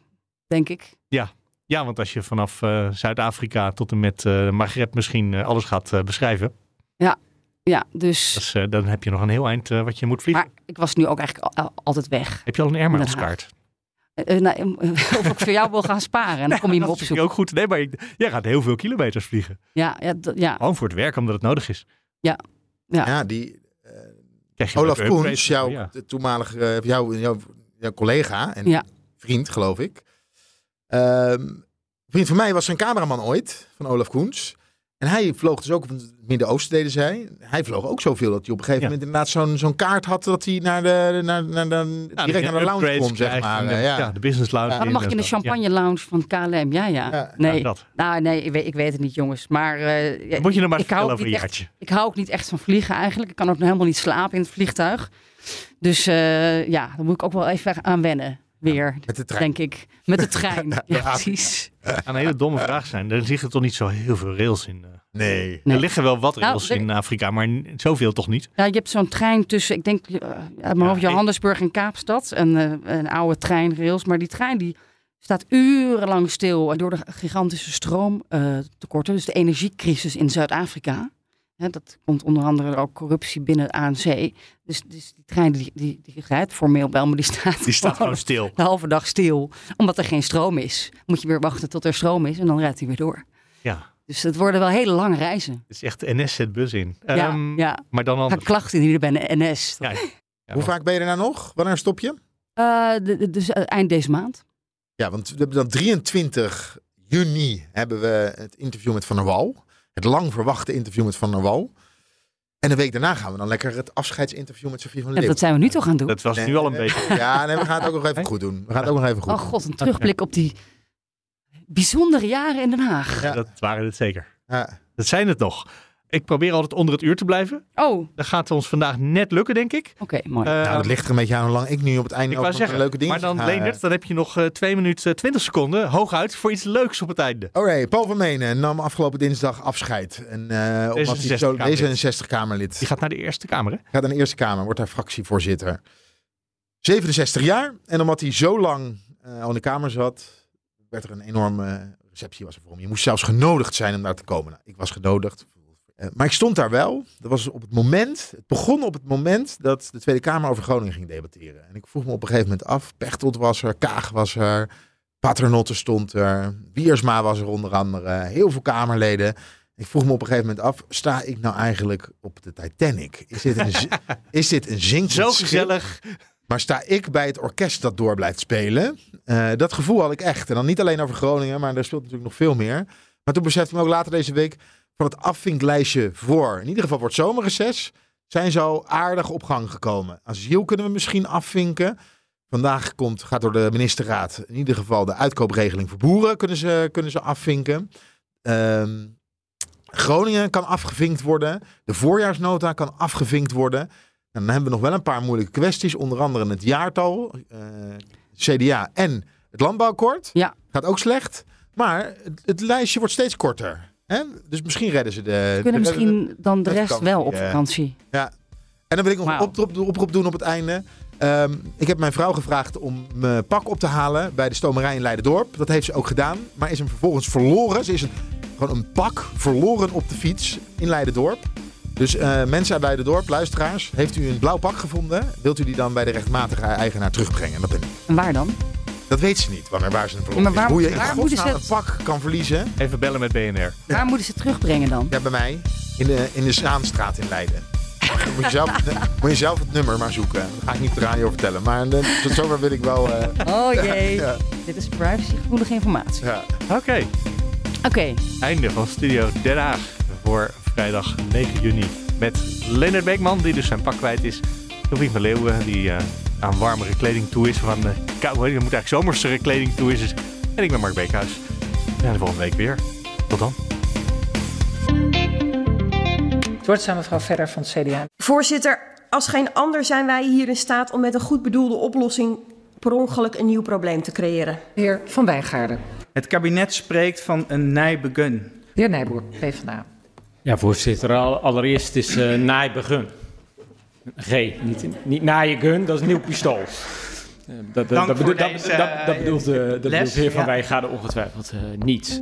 denk ik. Ja. ja, want als je vanaf eh, Zuid-Afrika tot en met eh Maghreb misschien alles gaat beschrijven. Ja, ja dus. dat is, eh, dan heb je nog een heel eind eh, wat je moet vliegen. Maar ik was nu ook eigenlijk al- al- altijd weg. Heb je al een airmileskaart? Nou, of ik voor jou wil gaan sparen. En dan kom je me dat vind ik opzoeken. ook goed. Nee, maar ik- jij gaat heel veel kilometers vliegen. Ja, ja, ja, Gewoon voor het werk, omdat het nodig is. ja. ja. Ja, die Olaf Koens, jouw ja. de toenmalige, eh, jouw, jouw, jouw collega en Ja. vriend, geloof ik. Ehm, een vriend van mij was zijn cameraman ooit, van Olaf Koens. En hij vloog dus ook op het Midden-Oosten, deden zij. Hij vloog ook zoveel dat hij op een gegeven Ja. moment inderdaad zo'n zo'n kaart had dat hij naar de, naar, naar de, Ja, dat direct naar de lounge kon, zeg maar. de- ja. ja, de business lounge. Maar dan mag je in de champagne lounge van KLM. Ja, ja. Ja, nee, ja, dat. nou, nee ik, weet, ik weet het niet, jongens. Maar eh, Dan moet je nog maar ik hou vertellen ook over een niet jaartje. echt, Ik hou ook niet echt van vliegen eigenlijk. Ik kan ook helemaal niet slapen in het vliegtuig. Dus eh, ja, daar moet ik ook wel even aan wennen. Weer, Met de trein. denk ik. Met de trein. ja, precies. Kan een hele domme vraag zijn. Er liggen toch niet zo heel veel rails in. eh. Nee. Nee. Er liggen wel wat Nou, rails in Afrika, maar zoveel toch niet? Ja, je hebt zo'n trein tussen, ik denk, eh, uit mijn hoofd, ik- Johannesburg en Kaapstad. Een, eh, een oude treinrails. Maar die trein die staat urenlang stil door de gigantische stroomtekorten. dus de energiecrisis in Zuid-Afrika. Hè, dat komt onder andere door ook corruptie binnen het ANC. Dus, dus die trein die, die, die rijdt formeel wel, maar die staat, Die staat gewoon stil. de halve dag stil. Omdat er geen stroom is. Moet je weer wachten tot er stroom is en dan rijdt hij weer door. Ja, Dus het worden wel hele lange reizen. het is echt NS zet bus in. Ja, Ehm, ja. Maar dan anders. klachten indienen bij de NS. Ja, ja. Hoe vaak ben je er nou nog? Wanneer stop je? Eh, de- de- dus eh, eind deze maand. Ja, want we hebben dan 23 juni hebben we het interview met Van der Wal. Het lang verwachte interview met Van der Wal. En een week daarna gaan we dan lekker het afscheidsinterview met Sofie van Ja, Leeuwen. dat zijn we nu toch aan het doen. Dat was Nee, nu al een nee, beetje. Ja, nee, we gaan het ook nog even goed doen. We gaan het ook nog even goed Oh god, een terugblik op die bijzondere jaren in Den Haag. Ja. Dat waren het zeker. Ja. Dat zijn het nog. Ik probeer altijd onder het uur te blijven. Oh, oké, Dat gaat ons vandaag net lukken, denk ik. mooi. Eh, Nou, dat ligt er een beetje aan hoe lang ik nu op het einde ik ook zeggen, leuke dingen maar dan Leendert, dan heb je nog eh 2 minuten 20 seconden, hooguit, voor iets leuks op het einde. Oké, Paul van Menen nam afgelopen dinsdag afscheid. En, eh omdat hij zo D66-Kamerlid. D66-Kamerlid. Die gaat naar de Eerste Kamer, hè? Gaat naar de Eerste Kamer, wordt daar fractievoorzitter. 67 jaar. En omdat hij zo lang eh, al in de Kamer zat, werd er een enorme receptie was er voor hem. Je moest zelfs genodigd zijn om daar te komen. Nou, ik was genodigd. Eh, maar ik stond daar wel. Dat was op het moment, het begon op het moment dat de Tweede Kamer over Groningen ging debatteren. En ik vroeg me op een gegeven moment af, Pechtold was er, Kaag was er, Paternotte stond er, Wiersma was er onder andere, heel veel Kamerleden. Ik vroeg me op een gegeven moment af, sta ik nou eigenlijk op de Titanic? Is dit een, is dit een zinkend Zo gezellig. Maar sta ik bij het orkest dat door blijft spelen? Eh, dat gevoel had ik echt. En dan niet alleen over Groningen, maar daar speelt natuurlijk nog veel meer. Maar toen besefte ik me ook later deze week van het afvinklijstje voor. In ieder geval wordt zomerreces. Zijn zo aardig op gang gekomen. Asiel kunnen we misschien afvinken. Vandaag komt, gaat door de ministerraad in ieder geval de uitkoopregeling voor boeren kunnen ze, kunnen ze afvinken. Ehm, Groningen kan afgevinkt worden. De voorjaarsnota kan afgevinkt worden. En dan hebben we nog wel een paar moeilijke kwesties. Onder andere het jaartal, eh, CDA en het landbouwakkoord. Ja. Gaat ook slecht. Maar het, het lijstje wordt steeds korter. Hè? Dus misschien redden ze de... We kunnen de- misschien dan de de rest wel op vakantie. Ja. En dan wil ik nog een oproep, oproep doen op het einde. Ehm, ik heb mijn vrouw gevraagd om mijn pak op te halen bij de stomerij in Leidendorp. Dat heeft ze ook gedaan. Maar is hem vervolgens verloren. Ze is een, gewoon een pak verloren op de fiets in Leidendorp. Dus eh, mensen uit Leidendorp, luisteraars, heeft u een blauw pak gevonden? Wilt u die dan bij de rechtmatige eigenaar terugbrengen? Dat ben ik. En waar dan? Dat weet ze niet, wanneer waar ze een verloren maar waar- is. Hoe je waar moeten ze een pak kan verliezen. Even bellen met BNR. Waar moeten ze terugbrengen dan? Ja, bij mij. In de, in de Zaanstraat in Leiden. Dan moet je, zelf, moet je zelf het nummer maar zoeken. Dat ga ik niet op de radio vertellen. Maar eh, tot zover wil ik wel... eh, Oh jee, Ja. dit is privacygevoelige informatie. ja. Oké. Oké, Einde van Studio Den Haag voor vrijdag 9 juni. Met Leonard Beekman, die dus zijn pak kwijt is. Sofie van Leeuwen, die eh, aan warmere kleding toe is. Van de kou, je moet eigenlijk zomersere kleding toe is. En ik ben Mark Beekhuis. Zijn de volgende week weer. Tot dan. Het woord is aan mevrouw Verder van het CDA. Voorzitter, als geen ander zijn wij hier in staat om met een goed bedoelde oplossing per ongeluk een nieuw probleem te creëren. De heer Van Wijngaarden. Het kabinet spreekt van een nijbegun. De heer Nijboer, PvdA. Ja, voorzitter. Al- Allereerst is eh naaibegun. G, niet, niet naaiengun, dat is een nieuw pistool. Eh, Dat, dat, dat, voor bedoel- dat, deze, dat, dat eh, bedoelt, de, bedoelt heer Van ja. Wijngaarden ongetwijfeld eh, niet.